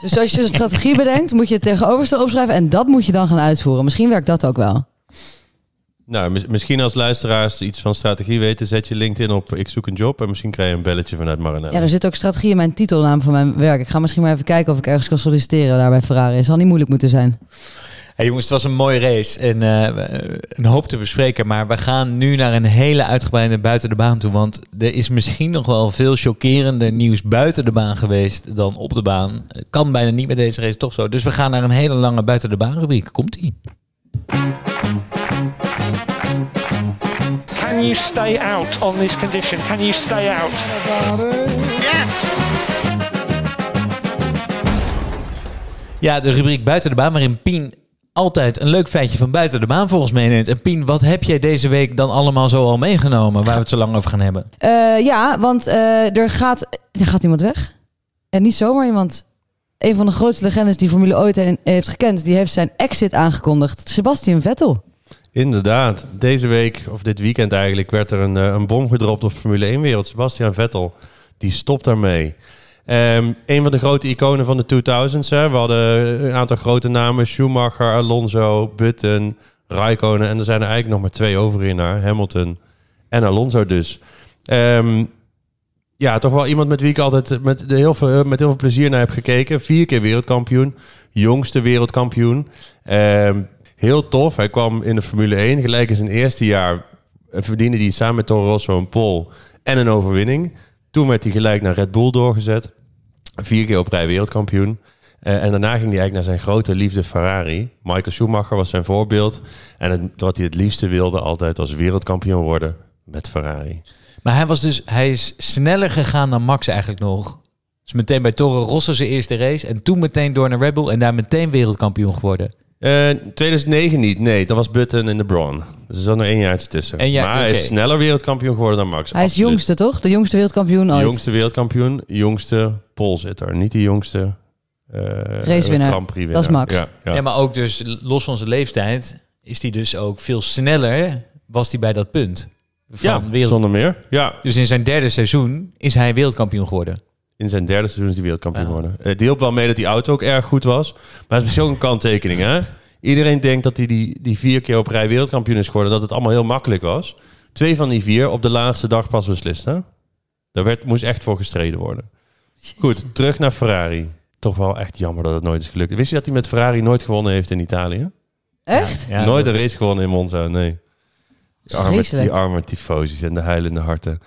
dus als je een strategie bedenkt, moet je het tegenoverstellen opschrijven en dat moet je dan gaan uitvoeren. Misschien werkt dat ook wel. Nou, mis- misschien als luisteraars iets van strategie weten... zet je LinkedIn op ik zoek een job... en misschien krijg je een belletje vanuit Maranello. Ja, er zit ook strategie in mijn titelnaam van mijn werk. Ik ga misschien maar even kijken of ik ergens kan solliciteren daar bij Ferrari. Het zal niet moeilijk moeten zijn. Hey jongens, het was een mooie race en eh, een hoop te bespreken. Maar we gaan nu naar een hele uitgebreide buiten de baan toe. Want er is misschien nog wel veel chockerender nieuws buiten de baan geweest dan op de baan. Kan bijna niet met deze race, toch zo. Dus we gaan naar een hele lange buiten de baan rubriek. Komt-ie. Can you stay out on this condition? Can you stay out? Ja, de rubriek buiten de baan, waarin Pien altijd een leuk feitje van buiten de baan volgens mij neemt. En Pien, wat heb jij deze week dan allemaal zo al meegenomen waar we het zo lang over gaan hebben? Eh, ja, want eh, er, gaat, er gaat iemand weg. En niet zomaar iemand. Een van de grootste legendes die Formule ooit he- heeft gekend, die heeft zijn exit aangekondigd. Sebastian Vettel. Inderdaad. Deze week, of dit weekend eigenlijk, werd er een, eh, een bom gedropt op Formule 1-wereld. Sebastian Vettel, die stopt daarmee. Ehm een van de grote iconen van de 2000s. Hè. We hadden een aantal grote namen. Schumacher, Alonso, Button, Raikkonen. En er zijn er eigenlijk nog maar twee over naar. Hamilton en Alonso dus. Ehm, ja, toch wel iemand met wie ik altijd met heel veel, met heel veel plezier naar heb gekeken. Vier keer wereldkampioen. Jongste wereldkampioen. Ehm, heel tof. Hij kwam in de Formule 1. Gelijk in zijn eerste jaar verdiende hij samen met Toro Rosso een pole en een overwinning. Toen werd hij gelijk naar Red Bull doorgezet. Vier keer op rij wereldkampioen. Eh, en daarna ging hij eigenlijk naar zijn grote liefde Ferrari. Michael Schumacher was zijn voorbeeld. En het, wat hij het liefste wilde altijd was wereldkampioen worden met Ferrari. Maar hij was dus, hij is sneller gegaan dan Max eigenlijk nog. Dus meteen bij Toro Rosso zijn eerste race. En toen meteen door naar Red Bull en daar meteen wereldkampioen geworden. Eh 2009 niet, nee. Dat was Button in de Braun. Dus er zat nog één jaartje tussen. En ja, maar hij is sneller wereldkampioen geworden dan Max. Hij is jongste, toch? De jongste wereldkampioen ooit. Jongste wereldkampioen, jongste polzitter. Niet de jongste eh Racewinnaar. Grand Prix Dat is Max. Ja, ja. Ja. maar ook dus los van zijn leeftijd is hij dus ook veel sneller was hij bij dat punt. Van Ja, wereld... zonder meer. Ja, Dus in zijn derde seizoen is hij wereldkampioen geworden. In zijn derde seizoen is hij wereldkampioen Ja. geworden. Het hielp wel mee dat die auto ook erg goed was. Maar het is misschien ook een kanttekening, hè? Iedereen denkt dat hij die, die vier keer op rij wereldkampioen is geworden. Dat het allemaal heel makkelijk was. Twee van die vier op de laatste dag pas beslist, hè? Daar werd, moest echt voor gestreden worden. Goed, terug naar Ferrari. Toch wel echt jammer dat het nooit is gelukt. Wist je dat hij met Ferrari nooit gewonnen heeft in Italië? Echt? Ja, nooit een race gewonnen in Monza, nee. Die arme, die arme en de huilende harten.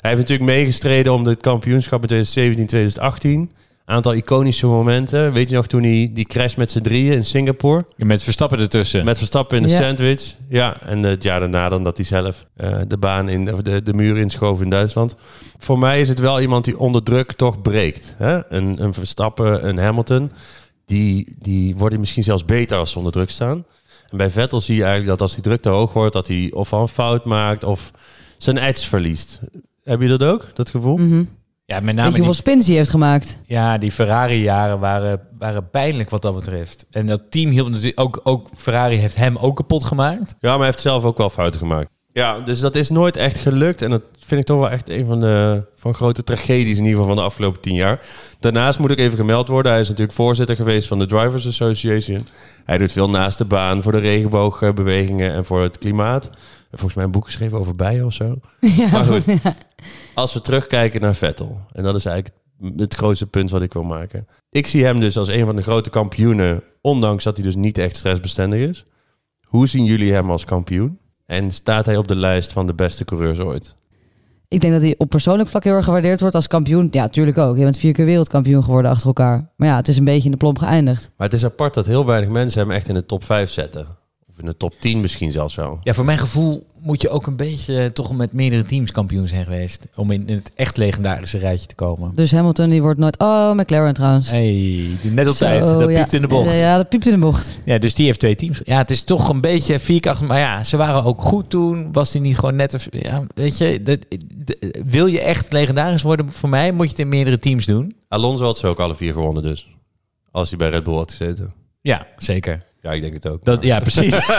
Hij heeft natuurlijk meegestreden om de kampioenschap in 2017, 2018. Aantal iconische momenten. Weet je nog toen hij die crash met z'n drieën in Singapore? Met Verstappen ertussen. Met Verstappen in de Ja. sandwich. Ja, en het jaar daarna dan dat hij zelf eh, de baan in de, de muur inschoof in Duitsland. Voor mij is het wel iemand die onder druk toch breekt. Hè? Een, een Verstappen, een Hamilton. Die, die worden misschien zelfs beter als ze onder druk staan. En bij Vettel zie je eigenlijk dat als die druk te hoog wordt, dat hij of een fout maakt of zijn edge verliest. Heb je dat ook, dat gevoel? Mhm. Ja, met Weet name je die, hoeveel spins hij heeft gemaakt? ja, die Ferrari-jaren waren, waren pijnlijk wat dat betreft. En dat team hielp natuurlijk ook, ook... Ferrari heeft hem ook kapot gemaakt. Ja, maar hij heeft zelf ook wel fouten gemaakt. Ja, dus dat is nooit echt gelukt. En dat vind ik toch wel echt een van de van grote tragedies in ieder geval van de afgelopen tien jaar. Daarnaast moet ik even gemeld worden. Hij is natuurlijk voorzitter geweest van de Drivers Association. Hij doet veel naast de baan voor de regenboogbewegingen en voor het klimaat. Volgens mij een boek geschreven over bijen of zo. ja, Maar goed, als we terugkijken naar Vettel. En dat is eigenlijk het grootste punt wat ik wil maken. Ik zie hem dus als een van de grote kampioenen. Ondanks dat hij dus niet echt stressbestendig is. Hoe zien jullie hem als kampioen? En staat hij op de lijst van de beste coureurs ooit? Ik denk dat hij op persoonlijk vlak heel erg gewaardeerd wordt als kampioen. Ja, natuurlijk ook. Je bent vier keer wereldkampioen geworden achter elkaar. Maar ja, het is een beetje in de plomp geëindigd. Maar het is apart dat heel weinig mensen hem echt in de top 5 zetten. Of in de top 10 misschien zelfs zo. Ja, voor mijn gevoel moet je ook een beetje eh, toch met meerdere teams kampioen zijn geweest. Om in, in het echt legendarische rijtje te komen. Dus Hamilton die wordt nooit... Oh, McLaren trouwens. Hey, die net op Zo, tijd. Dat ja. piept in de bocht. Ja, Ja, ja, dat piept in de bocht. dus die heeft twee teams. Ja, het is toch een beetje vier keer achter. Maar ja, ze waren ook goed toen. Was die niet gewoon net... een- Ja, weet je, dat, wil je echt legendarisch worden voor mij, moet je het in meerdere teams doen. Alonso had ze ook alle vier gewonnen dus. Als hij bij Red Bull had gezeten. Ja, zeker. Ja, ik denk het ook. Dat, ja, precies.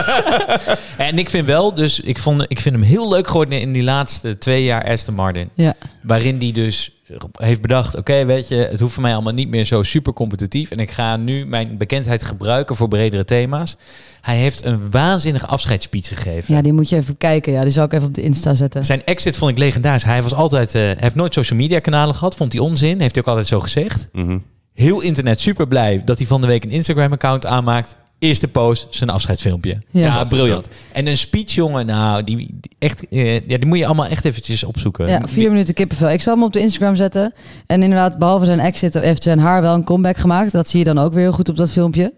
en ik vind wel, dus ik, vond, ik vind hem heel leuk geworden in die laatste twee jaar Aston Martin. Ja. Waarin die dus heeft bedacht, oké, weet je, het hoeft voor mij allemaal niet meer zo super competitief. En ik ga nu mijn bekendheid gebruiken voor bredere thema's. Hij heeft een waanzinnige afscheidsspeech gegeven. Ja, die moet je even kijken. Ja, die zal ik even op de Insta zetten. Zijn exit vond ik legendarisch. Hij was altijd, eh, heeft nooit social media kanalen gehad, vond hij onzin. Heeft hij ook altijd zo gezegd. Mhm. Heel internet super blij dat hij van de week een Instagram account aanmaakt. Eerste post, zijn afscheidsfilmpje. Ja. Dat briljant. En een speech, jongen, nou, die, die echt, eh, ja, die moet je allemaal echt eventjes opzoeken. Ja, vier minuten kippenvel. Ik zal hem op de Instagram zetten. En inderdaad, behalve zijn exit heeft zijn haar wel een comeback gemaakt. Dat zie je dan ook weer heel goed op dat filmpje.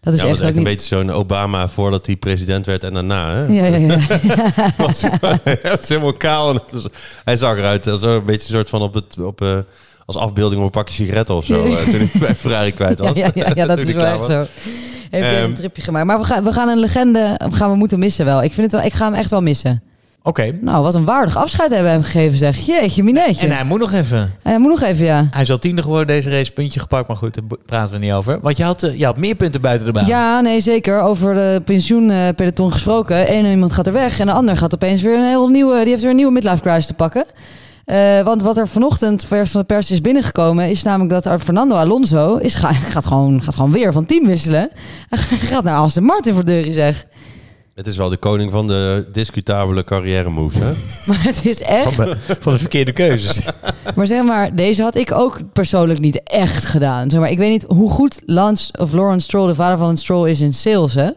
Dat is ja, dat echt is ook echt een niet... beetje zo'n Obama voordat hij president werd en daarna. Hè? Ja, ja, ja. was, hij was helemaal kaal. En hij zag eruit als een beetje een soort van op het, op, eh, als afbeelding op een pakje sigaretten of zo. eh, toen hij bij Ferrari kwijt was. Ja, ja, ja, ja, dat is wel echt was. zo. Heeft hij Ehm, een tripje gemaakt. Maar we gaan, we gaan een legende gaan we moeten missen wel. Ik, vind het wel. ik ga hem echt wel missen. Oké. Nou, wat een waardig afscheid hebben we hem gegeven, zeg. Jeetje, mineetje. En hij moet nog even. En hij moet nog even, ja. Hij is al tiende geworden deze race, puntje gepakt. Maar goed, daar praten we niet over. Want je had, eh, je had meer punten buiten de baan. Ja, nee, zeker. Over de pensioenpeloton gesproken. Eén iemand gaat er weg en de ander gaat opeens weer een heel nieuwe... Die heeft weer een nieuwe midlife crisis te pakken. Eh, want wat er vanochtend vers van de pers is binnengekomen... is namelijk dat Fernando Alonso is, ga- gaat, gewoon, gaat gewoon weer van team wisselen. Hij gaat naar Aston Martin voor deurie, zeg. Het is wel de koning van de discutabele carrière moves, hè? Maar het is echt... Van de, van de verkeerde keuzes. Maar zeg maar, deze had ik ook persoonlijk niet echt gedaan. Zeg maar, ik weet niet hoe goed Lance of Lawrence Stroll, de vader van Stroll, is in sales. Hè?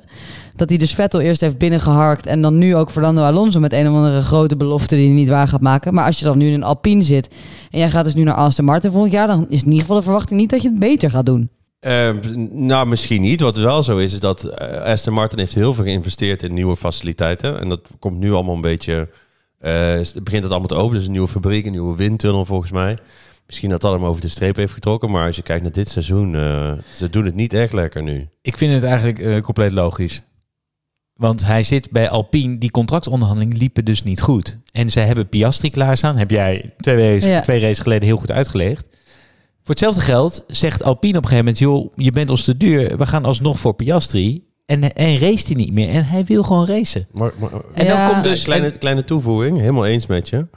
Dat hij dus Vettel eerst heeft binnengeharkt en dan nu ook Fernando Alonso met een of andere grote belofte die hij niet waar gaat maken. Maar als je dan nu in een Alpine zit en jij gaat dus nu naar Aston Martin volgend jaar, dan is in ieder geval de verwachting niet dat je het beter gaat doen. Eh, nou, misschien niet. Wat wel zo is, is dat eh, Aston Martin heeft heel veel geïnvesteerd in nieuwe faciliteiten. En dat komt nu allemaal een beetje... eh, het begint het allemaal te openen. Dus een nieuwe fabriek, een nieuwe windtunnel volgens mij. Misschien dat dat hem over de streep heeft getrokken. Maar als je kijkt naar dit seizoen, eh, ze doen het niet echt lekker nu. Ik vind het eigenlijk eh, compleet logisch. Want hij zit bij Alpine. Die contractonderhandelingen liepen dus niet goed. En ze hebben Piastri klaarstaan. Heb jij twee, races, Ja. twee races geleden heel goed uitgelegd. Voor hetzelfde geld zegt Alpine op een gegeven moment... joh, je bent ons te duur. We gaan alsnog voor Piastri. En, en race hij niet meer. En hij wil gewoon racen. Maar, maar, En dan Ja. komt dus... kleine, kleine toevoeging, helemaal eens met je.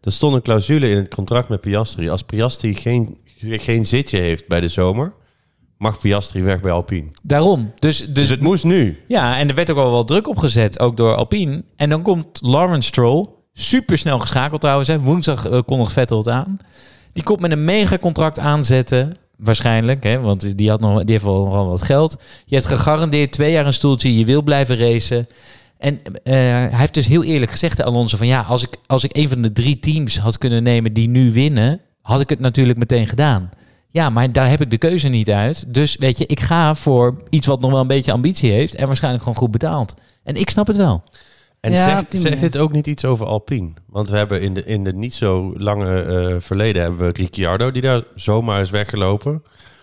Er stond een clausule in het contract met Piastri. Als Piastri geen, geen zitje heeft bij de zomer, mag Piastri weg bij Alpine. daarom. Dus, dus, Dus het moest nu. Ja, en er werd ook al wel druk op gezet, ook door Alpine. En dan komt Lawrence Stroll, super snel geschakeld trouwens. Hè. Woensdag uh, kondigt Vettel het aan. Die komt met een mega contract aanzetten, waarschijnlijk. Hè, want die, had nog, die heeft wel, wat geld. Je hebt gegarandeerd twee jaar een stoeltje, je wil blijven racen. En eh, hij heeft dus heel eerlijk gezegd Alonso van... ja, als ik, als ik een van de drie teams had kunnen nemen die nu winnen... had ik het natuurlijk meteen gedaan. Ja, maar daar heb ik de keuze niet uit. Dus weet je, ik ga voor iets wat nog wel een beetje ambitie heeft... en waarschijnlijk gewoon goed betaald. En ik snap het wel. En Ja, zegt, zegt dit ook niet iets over Alpine? Want we hebben in de, in de niet zo lange eh, verleden hebben we Ricciardo die daar zomaar is weggelopen.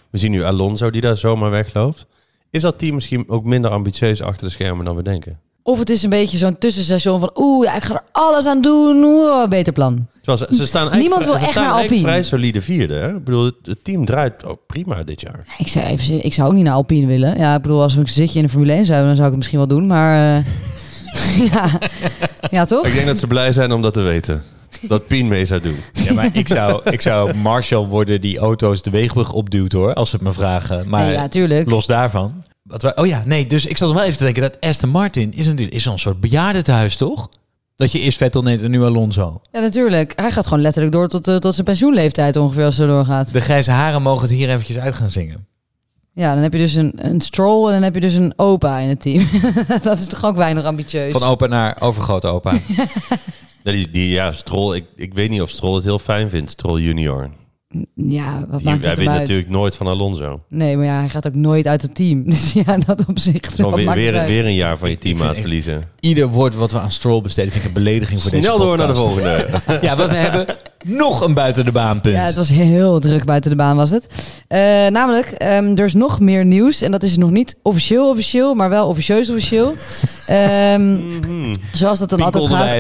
We zien nu Alonso die daar zomaar wegloopt. Is dat team misschien ook minder ambitieus achter de schermen dan we denken? Of het is een beetje zo'n tussenstation van... oeh, ja, ik ga er alles aan doen. Oeh, beter plan. Terwijl ze, ze staan eigenlijk, Niemand wil ze echt staan naar Alpine. vrij solide vierde. Hè? Ik bedoel, het, team draait ook prima dit jaar. Ik zou, even, ik zou ook niet naar Alpine willen. Ja, ik bedoel, als we een zitje in de Formule 1 zouden... dan zou ik het misschien wel doen, maar... eh, ja. ja, toch? Ik denk dat ze blij zijn om dat te weten. Dat Pien mee zou doen. Ja, maar ik zou, ik zou Marshall worden die auto's de weegbrug opduwt hoor, als ze het me vragen. Maar ja, tuurlijk. los daarvan. Wat wij, oh ja, nee, dus ik zat wel even te denken dat Aston Martin is natuurlijk is een soort bejaardentehuis, toch? Dat je eerst Vettel neemt en nu Alonso. Ja, natuurlijk. Hij gaat gewoon letterlijk door tot, eh, tot zijn pensioenleeftijd ongeveer als het doorgaat. De grijze haren mogen het hier eventjes uit gaan zingen. Ja, dan heb je dus een, een stroll en dan heb je dus een opa in het team. dat is toch ook weinig ambitieus. Van opa naar overgrote opa. Ja, die, die, ja Stroll, ik, ik weet niet of Stroll het heel fijn vindt, Stroll junior. Ja, wat maakt hij het wint hem uit? natuurlijk nooit van Alonso. Nee, maar ja, hij gaat ook nooit uit het team. Dus ja, in dat opzicht. Weer, weer, weer een jaar van je teammaat vind echt- verliezen. Ieder woord wat we aan Stroll besteden vind ik een belediging voor Snel deze door naar de podcast. volgende. Ja, want we hebben nog een buiten de baan punt. Ja, het was heel druk buiten de baan was het. Eh, namelijk, ehm, er is nog meer nieuws. En dat is nog niet officieel officieel, maar wel officieus officieel. Ehm, Mhm. zoals dat dan altijd gaat.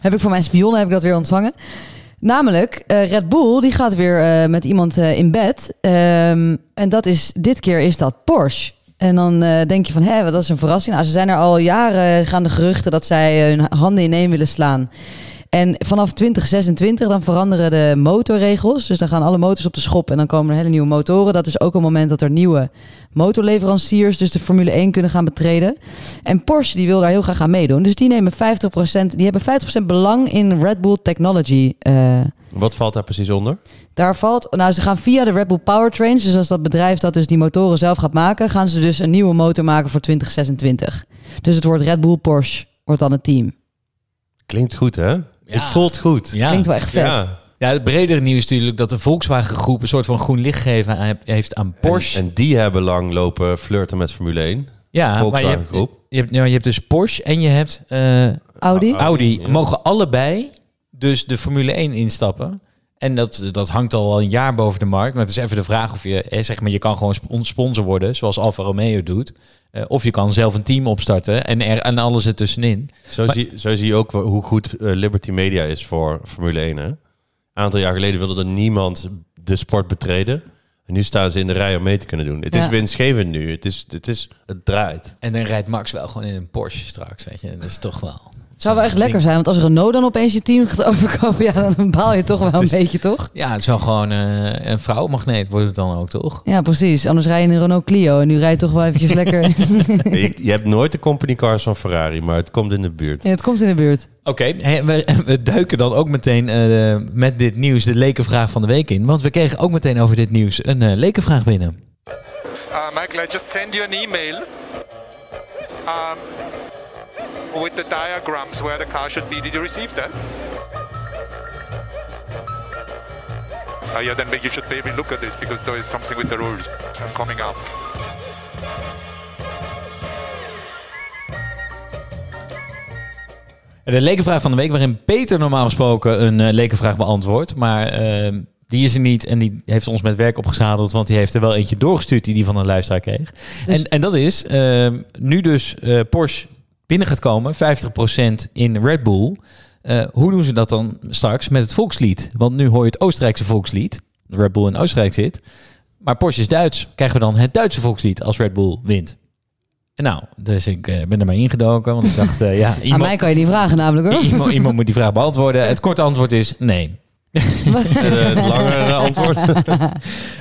Heb ik van mijn spionnen heb ik dat weer ontvangen. Namelijk, eh, Red Bull die gaat weer eh, met iemand eh, in bed. Ehm, en dat is, dit keer is dat Porsche. En dan denk je van, hé, wat is een verrassing. Nou, ze zijn er al jaren gaande geruchten dat zij hun handen ineen willen slaan. En vanaf 2026 dan veranderen de motorregels. Dus dan gaan alle motors op de schop en dan komen er hele nieuwe motoren. Dat is ook een moment dat er nieuwe motorleveranciers dus de Formule 1 kunnen gaan betreden. En Porsche die wil daar heel graag aan meedoen. Dus die nemen 50%, die hebben 50% belang in Red Bull Technology. eh, Wat valt daar precies onder? daar valt, nou ze gaan via de Red Bull Powertrains, dus als dat bedrijf dat dus die motoren zelf gaat maken, gaan ze dus een nieuwe motor maken voor 2026. Dus het wordt Red Bull Porsche, wordt dan het team. Klinkt goed, hè? Ik voel het goed. Ja. Klinkt wel echt vet. Ja. Ja, het bredere nieuws is natuurlijk dat de Volkswagen groep een soort van groen licht gegeven aan- heeft aan Porsche. En, en die hebben lang lopen flirten met Formule 1. ja, maar je Volkswagen hebt, groep. je, hebt, ja, je hebt dus Porsche en je hebt eh, Audi? Audi. ja. Mogen allebei dus de Formule 1 instappen. En dat, dat hangt al wel een jaar boven de markt. Maar het is even de vraag of je, eh, zeg maar, je kan gewoon sp- sponsor worden, zoals Alfa Romeo doet. Eh, of je kan zelf een team opstarten en, er, en alles ertussenin. Zo, Maar- zie, zo zie je ook hoe goed eh, Liberty Media is voor Formule 1. Hè? Een aantal jaar geleden wilde er niemand de sport betreden. En nu staan ze in de rij om mee te kunnen doen. Het is winstgevend nu. Het, is, het, is, het draait. En dan rijdt Max wel gewoon in een Porsche straks, weet je. Dat is toch wel... Het zou wel echt lekker zijn, want als Renault dan opeens je team gaat overkopen, ja, dan baal je toch wel een is- beetje, toch? Ja, het zou gewoon eh, een vrouwenmagneet worden het dan ook, toch? Ja, precies. Anders rij je in een Renault Clio en nu rijdt toch wel eventjes lekker. je, je hebt nooit de company cars van Ferrari, maar het komt in de buurt. ja, het komt in de buurt. Oké, hey, we, we duiken dan ook meteen eh, met dit nieuws de lekenvraag van de week in. Want we kregen ook meteen over dit nieuws een eh, lekenvraag binnen. Uh, Michael, I just send you an email um, with the diagrams where the car should be. Did you receive that? Uh, yeah, then you should maybe look at this because there is something with the rules coming up. De lekenvraag van de week, waarin Peter normaal gesproken een eh, lekenvraag beantwoordt. Maar eh, die is er niet en die heeft ons met werk opgezadeld, want die heeft er wel eentje doorgestuurd die die van een luisteraar kreeg. Dus- En, en dat is, eh, nu dus eh, Porsche binnen gaat komen, 50% in Red Bull. eh, hoe doen ze dat dan straks met het volkslied? Want nu hoor je het Oostenrijkse volkslied. Red Bull in Oostenrijk zit. Maar Porsche is Duits. Krijgen we dan het Duitse volkslied als Red Bull wint? En nou, dus ik eh, ben er maar ingedoken, want ik dacht, eh, ja, Aan mij kan je die vragen namelijk hoor. Iemand, iemand moet die vraag beantwoorden. Het korte antwoord is nee. het langere antwoord.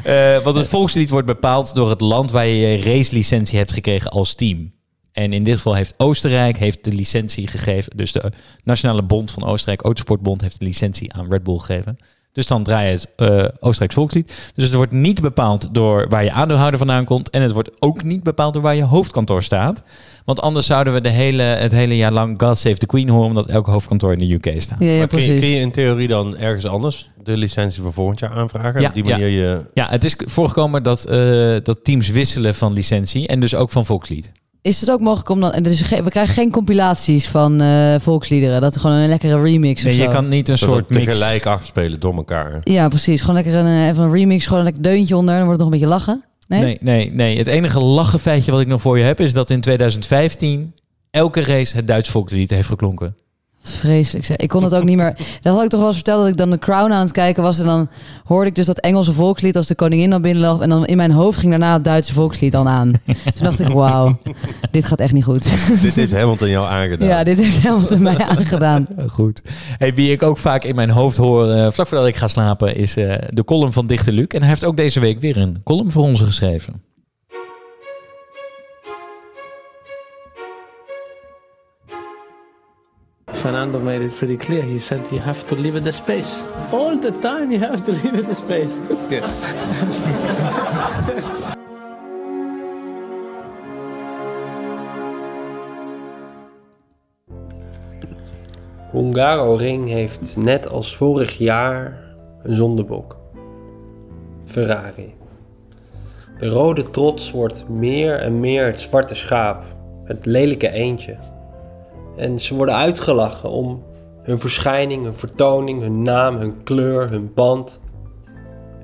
Eh, want het volkslied wordt bepaald door het land waar je je racelicentie hebt gekregen als team. En in dit geval heeft Oostenrijk heeft de licentie gegeven. Dus de Nationale Bond van Oostenrijk, Autosportbond, heeft de licentie aan Red Bull gegeven. Dus dan draai je het eh Oostenrijks volkslied. Dus het wordt niet bepaald door waar je aandeelhouder vandaan komt. En het wordt ook niet bepaald door waar je hoofdkantoor staat. Want anders zouden we de hele, het hele jaar lang God Save the Queen horen, omdat elk hoofdkantoor in de UK staat. Ja, ja Maar kun, je, kun je in theorie dan ergens anders de licentie voor volgend jaar aanvragen? Ja, Op die ja. manier je... Ja, het is voorgekomen dat, eh, dat teams wisselen van licentie en dus ook van volkslied. Is het ook mogelijk om dan... Dus ge- we krijgen geen compilaties van eh, volksliederen. Dat er gewoon een lekkere remix Nee, of je zo. kan niet een soort mix. tegelijk afspelen door elkaar. Ja, precies. Gewoon lekker een, eh, even een remix. Gewoon een lekker deuntje onder. Dan wordt het nog een beetje lachen. Nee? Nee, nee, nee. Het enige lachenfeitje wat ik nog voor je heb is dat in 2015 elke race het Duits volkslied heeft geklonken. Vreselijk. zeg. Ik kon het ook niet meer... Dat had ik toch wel eens verteld dat ik dan de Crown aan het kijken was. En dan hoorde ik dus dat Engelse volkslied als de koningin dan binnenlag. En dan in mijn hoofd ging daarna het Duitse volkslied dan aan. Toen dacht ik, wauw, dit gaat echt niet goed. Dit heeft Hamilton jou aangedaan. Ja, dit heeft Hamilton mij aangedaan. Goed. Hey, wie ik ook vaak in mijn hoofd hoor eh, vlak voordat ik ga slapen is eh, de column van Dichter Luc. En hij heeft ook deze week weer een column voor ons geschreven. Fernando made it pretty clear. He said you have to leave it the space. All the time you have to leave it the space. Yes. Hungaroring heeft net als vorig jaar een zondebok. Ferrari. De rode trots wordt meer en meer het zwarte schaap, het lelijke eendje. En ze worden uitgelachen om hun verschijning, hun vertoning, hun naam, hun kleur, hun band.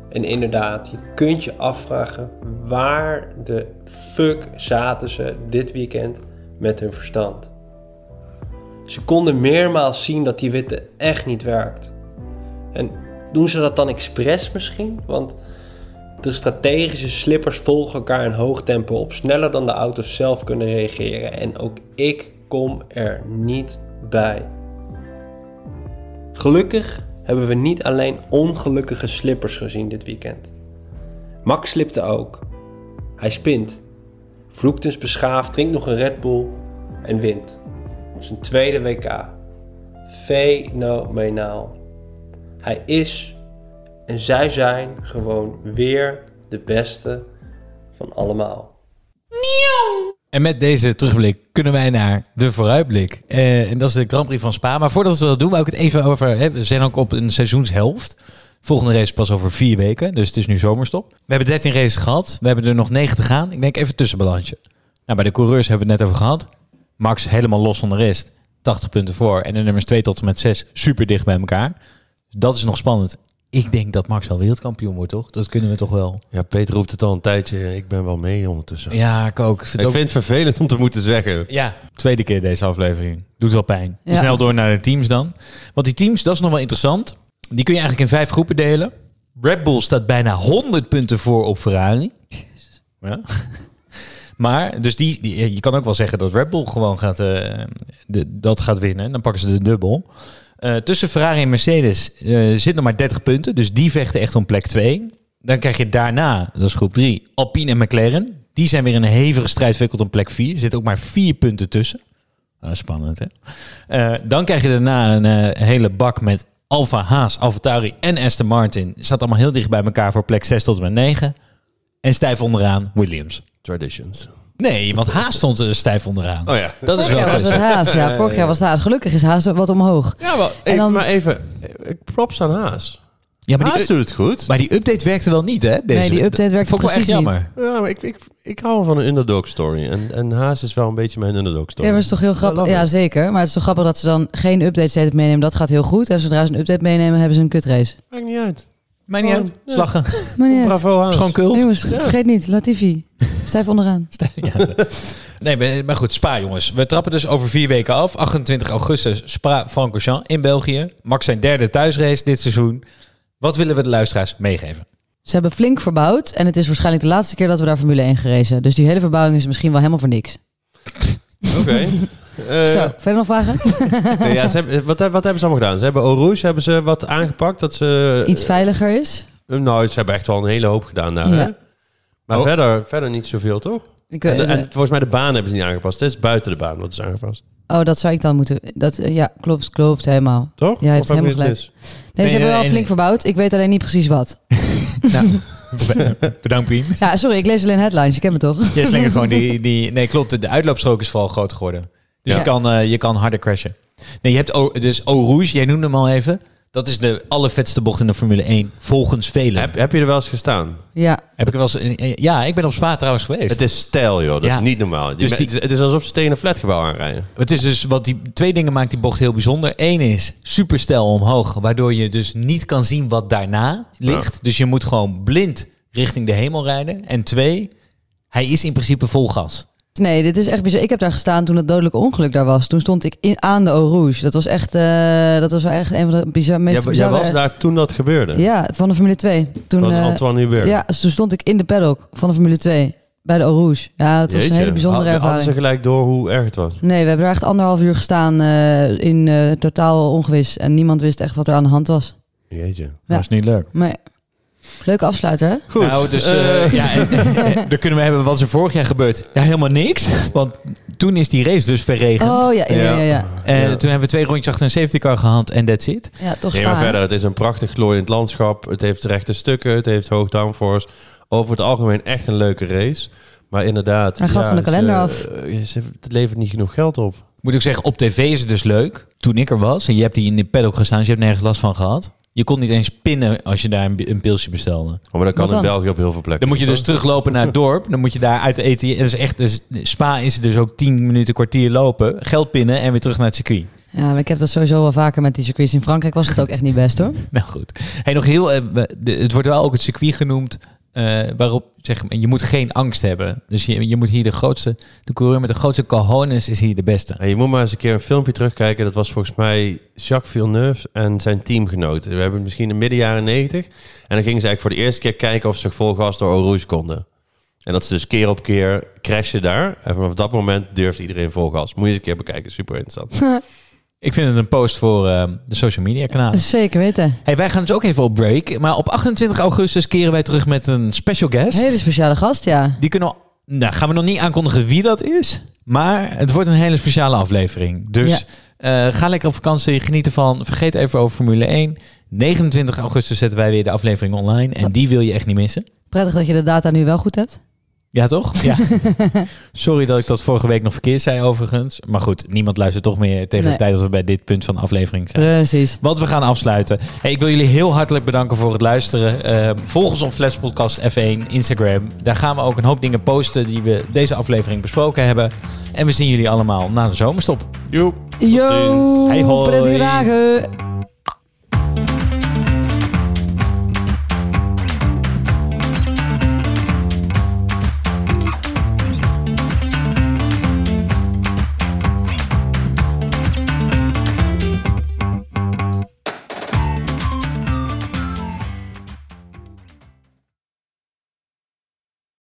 En inderdaad, je kunt je afvragen waar de fuck zaten ze dit weekend met hun verstand. Ze konden meermaals zien dat die witte echt niet werkt. En doen ze dat dan expres misschien? Want de strategische slippers volgen elkaar in hoog tempo op, sneller dan de auto's zelf kunnen reageren. En ook ik kom er niet bij. Gelukkig hebben we niet alleen ongelukkige slippers gezien dit weekend. Max slipte ook. Hij spint, vloekt eens beschaafd, drinkt nog een Red Bull en wint. Zijn tweede WK. Fenomenaal. Hij is en zij zijn gewoon weer de beste van allemaal. En met deze terugblik kunnen wij naar de vooruitblik. Eh, en dat is de Grand Prix van Spa. Maar voordat we dat doen, wou ik het even over... Hè, we zijn ook op een seizoenshelft. Volgende race pas over vier weken. Dus het is nu zomerstop. We hebben 13 races gehad. We hebben er nog 9 te gaan. Ik denk even tussenbalansje. Nou, bij de coureurs hebben we het net over gehad. Max helemaal los van de rest. 80 punten voor. En de nummers 2 tot en met 6 super dicht bij elkaar. Dat is nog spannend. Ik denk dat Max wel wereldkampioen wordt, toch? Dat kunnen we toch wel. Ja, Peter roept het al een tijdje. Ik ben wel mee ondertussen. Ja, ik ook. Ik vind, Ik het ook- vind het vervelend om te moeten zeggen. Ja, tweede keer deze aflevering. Doet wel pijn. Ja. Snel door naar de teams dan. Want die teams, dat is nog wel interessant. Die kun je eigenlijk in vijf groepen delen. Red Bull staat bijna 100 punten voor op Ferrari. Ja. Maar, dus die, die, je kan ook wel zeggen dat Red Bull gewoon gaat, eh, de, dat gaat winnen. Dan pakken ze de dubbel. Eh, tussen Ferrari en Mercedes eh zit nog maar 30 punten. Dus die vechten echt om plek 2. Dan krijg je daarna, dat is groep 3, Alpine en McLaren. Die zijn weer in een hevige strijd verwikkeld om plek 4. Er zitten ook maar vier punten tussen. Ah, spannend, hè? Eh, dan krijg je daarna een hele bak met Alfa Haas, AlphaTauri en Aston Martin. Staat allemaal heel dicht bij elkaar voor plek 6 tot en met 9. En stijf onderaan Williams. Traditions. Nee, want Haas stond er stijf onderaan. Oh ja. Dat is Vorig wel jaar was goed. het Haas, ja. Vorig jaar was het Haas. Gelukkig is Haas wat omhoog. Ja, wel, En dan- maar even. Props aan Haas. Ja, maar die, Haas doet het goed. maar die update werkte wel niet, hè? Deze Nee, die update werkte Vond ik wel echt precies niet. jammer. Ja, maar ik, ik, ik hou wel van een underdog story. En, en Haas is wel een beetje mijn underdog story. Ja, maar het is toch heel grappig. Ja, zeker. Maar het is toch grappig dat ze dan geen update steeds meenemen. Dat gaat heel goed. En zodra ze een update meenemen, hebben ze een kutrace. Maakt niet uit. Mij niet uit. Ja. Slagen. Uit. Bravo Haas. Schoon kult. Jongens, Ja. vergeet niet. Latifi. Stijf onderaan. Ja. Nee, maar- maar goed, Spa jongens. We trappen dus over vier weken af. 28 augustus Spa-Francorchamps in België. Max zijn derde thuisrace dit seizoen. Wat willen we de luisteraars meegeven? Ze hebben flink verbouwd. En het is waarschijnlijk de laatste keer dat we daar Formule 1 gereden. Dus die hele verbouwing is misschien wel helemaal voor niks. Oké. Eh, Zo, verder nog vragen? nee, ja, ze hebben, wat, wat hebben ze allemaal gedaan? Ze hebben Rouge hebben ze wat aangepakt. Dat ze, Iets veiliger is. eh, nou, ze hebben echt wel een hele hoop gedaan daar. Ja. Maar Oh. verder, verder niet zoveel, toch? Ik, En, de- eh, en volgens mij de baan hebben ze niet aangepast. Het is buiten de baan wat is aangepast. oh, dat zou ik dan moeten... Dat, eh, ja, klopt, klopt. Helemaal. Toch? Ja, hebt helemaal gelijk. mis? Nee, ze hebben wel flink verbouwd. Ik weet alleen niet precies wat. Nou, bedankt Pien. Ja, sorry, ik lees alleen headlines. Je kent me toch? Je slingert gewoon die, die... Nee, klopt. De, de uitloopstrook is vooral groter geworden. Dus Ja. je, kan, eh, je kan harder crashen. Nee, je hebt O- dus Eau Rouge. Jij noemde hem al even. Dat is de allervetste bocht in de Formule 1. Volgens velen. Heb, heb je er wel eens gestaan? Ja. Heb ik er wel eens... Ja, ik ben op Spa trouwens geweest. Het is stijl, joh. Dat Ja. is niet normaal. Dus die- het is- Het is alsof ze tegen een flatgebouw aanrijden. Het is dus wat die twee dingen maakt die bocht heel bijzonder. Eén is super stijl omhoog, waardoor je dus niet kan zien wat daarna ligt. Dus je moet gewoon blind richting de hemel rijden. En twee, hij is in principe vol gas. Nee, dit is echt bizar. Ik heb daar gestaan toen het dodelijke ongeluk daar was. Toen stond ik in, aan de Eau Rouge. Dat was echt, eh, dat was wel echt een van de bizar, meest Jij, jij was daar toen dat gebeurde. Ja, van de Formule 2. Toen, Van eh, Antoine Hubert. Ja, dus toen stond ik in de paddock van de Formule 2. Bij de Eau Rouge. Ja, dat was Jeetje. een hele bijzondere Hadden- Hadden ervaring. ze gelijk door hoe erg het was? Nee, we hebben daar echt anderhalf uur gestaan eh, in eh, totaal ongewis. En niemand wist echt wat er aan de hand was. Jeetje. Ja. Dat is niet leuk. Maar leuke afsluiter, hè? Goed. Nou, dus Eh, eh, ja, dan kunnen we hebben wat er vorig jaar gebeurd. Ja, helemaal niks. Want toen is die race dus verregend. Oh ja, ja, ja. ja. En Ja. toen hebben we twee rondjes achter een safety car gehad en that's it. Ja, toch Nee, maar verder, het is een prachtig glooiend landschap. Het heeft rechte stukken, het heeft hoog downforce. Over het algemeen echt een leuke race. Maar inderdaad... Hij gaat van de kalender ze- af. eh, ze- het levert niet genoeg geld op. Moet ik zeggen, op tv is het dus leuk. Toen ik er was, en je hebt die in de paddock gestaan, dus je hebt nergens last van gehad. Je kon niet eens pinnen als je daar een, een pilsje bestelde. Oh, maar dat kan Wat in dan? België op heel veel plekken. Dan moet je dus teruglopen naar het dorp. Dan moet je daar uit eten. Dat is echt, dus Spa is dus ook 10 minuten, kwartier lopen. Geld pinnen en weer terug naar het circuit. Ja, maar ik heb dat sowieso wel vaker met die circuits. In Frankrijk was het ook echt niet best, hoor. Nou goed. Hey, nog heel, eh, de- het wordt wel ook het circuit genoemd. Eh, waarop zeg maar, je moet geen angst hebben. Dus je, je moet hier de grootste, de coureur met de grootste cojones is hier de beste. En je moet maar eens een keer een filmpje terugkijken. Dat was volgens mij Jacques Villeneuve en zijn teamgenoten. We hebben het misschien in midden jaren 90. En dan gingen ze eigenlijk voor de eerste keer kijken of ze vol gas door Rouge konden. En dat ze dus keer op keer crashen daar. En vanaf dat moment durft iedereen vol gas. Moet je eens een keer bekijken. Super interessant. Ik vind het een post voor eh, de social media kanalen. Zeker weten. Hey, wij gaan dus ook even op break. Maar op 28 augustus keren wij terug met een special guest. Hele speciale gast, ja. Die kunnen we, nou, gaan we nog niet aankondigen wie dat is. Maar het wordt een hele speciale aflevering. Dus eh, ga lekker op vakantie, geniet ervan. Vergeet even over Formule 1. 29 augustus zetten wij weer de aflevering online. En die wil je echt niet missen. Prettig dat je de data nu wel goed hebt. Ja, toch? Ja. Sorry dat ik dat vorige week nog verkeerd zei overigens. Maar goed, niemand luistert toch meer tegen Nee. de tijd dat we bij dit punt van de aflevering zijn. Precies. Want we gaan afsluiten. Hey, ik wil jullie heel hartelijk bedanken voor het luisteren. Eh, volg ons op Flash Podcast F1 Instagram. Daar gaan we ook een hoop dingen posten die we deze aflevering besproken hebben. En we zien jullie allemaal na de zomerstop. Joep. Yo, Hey, hoi. prettige dagen.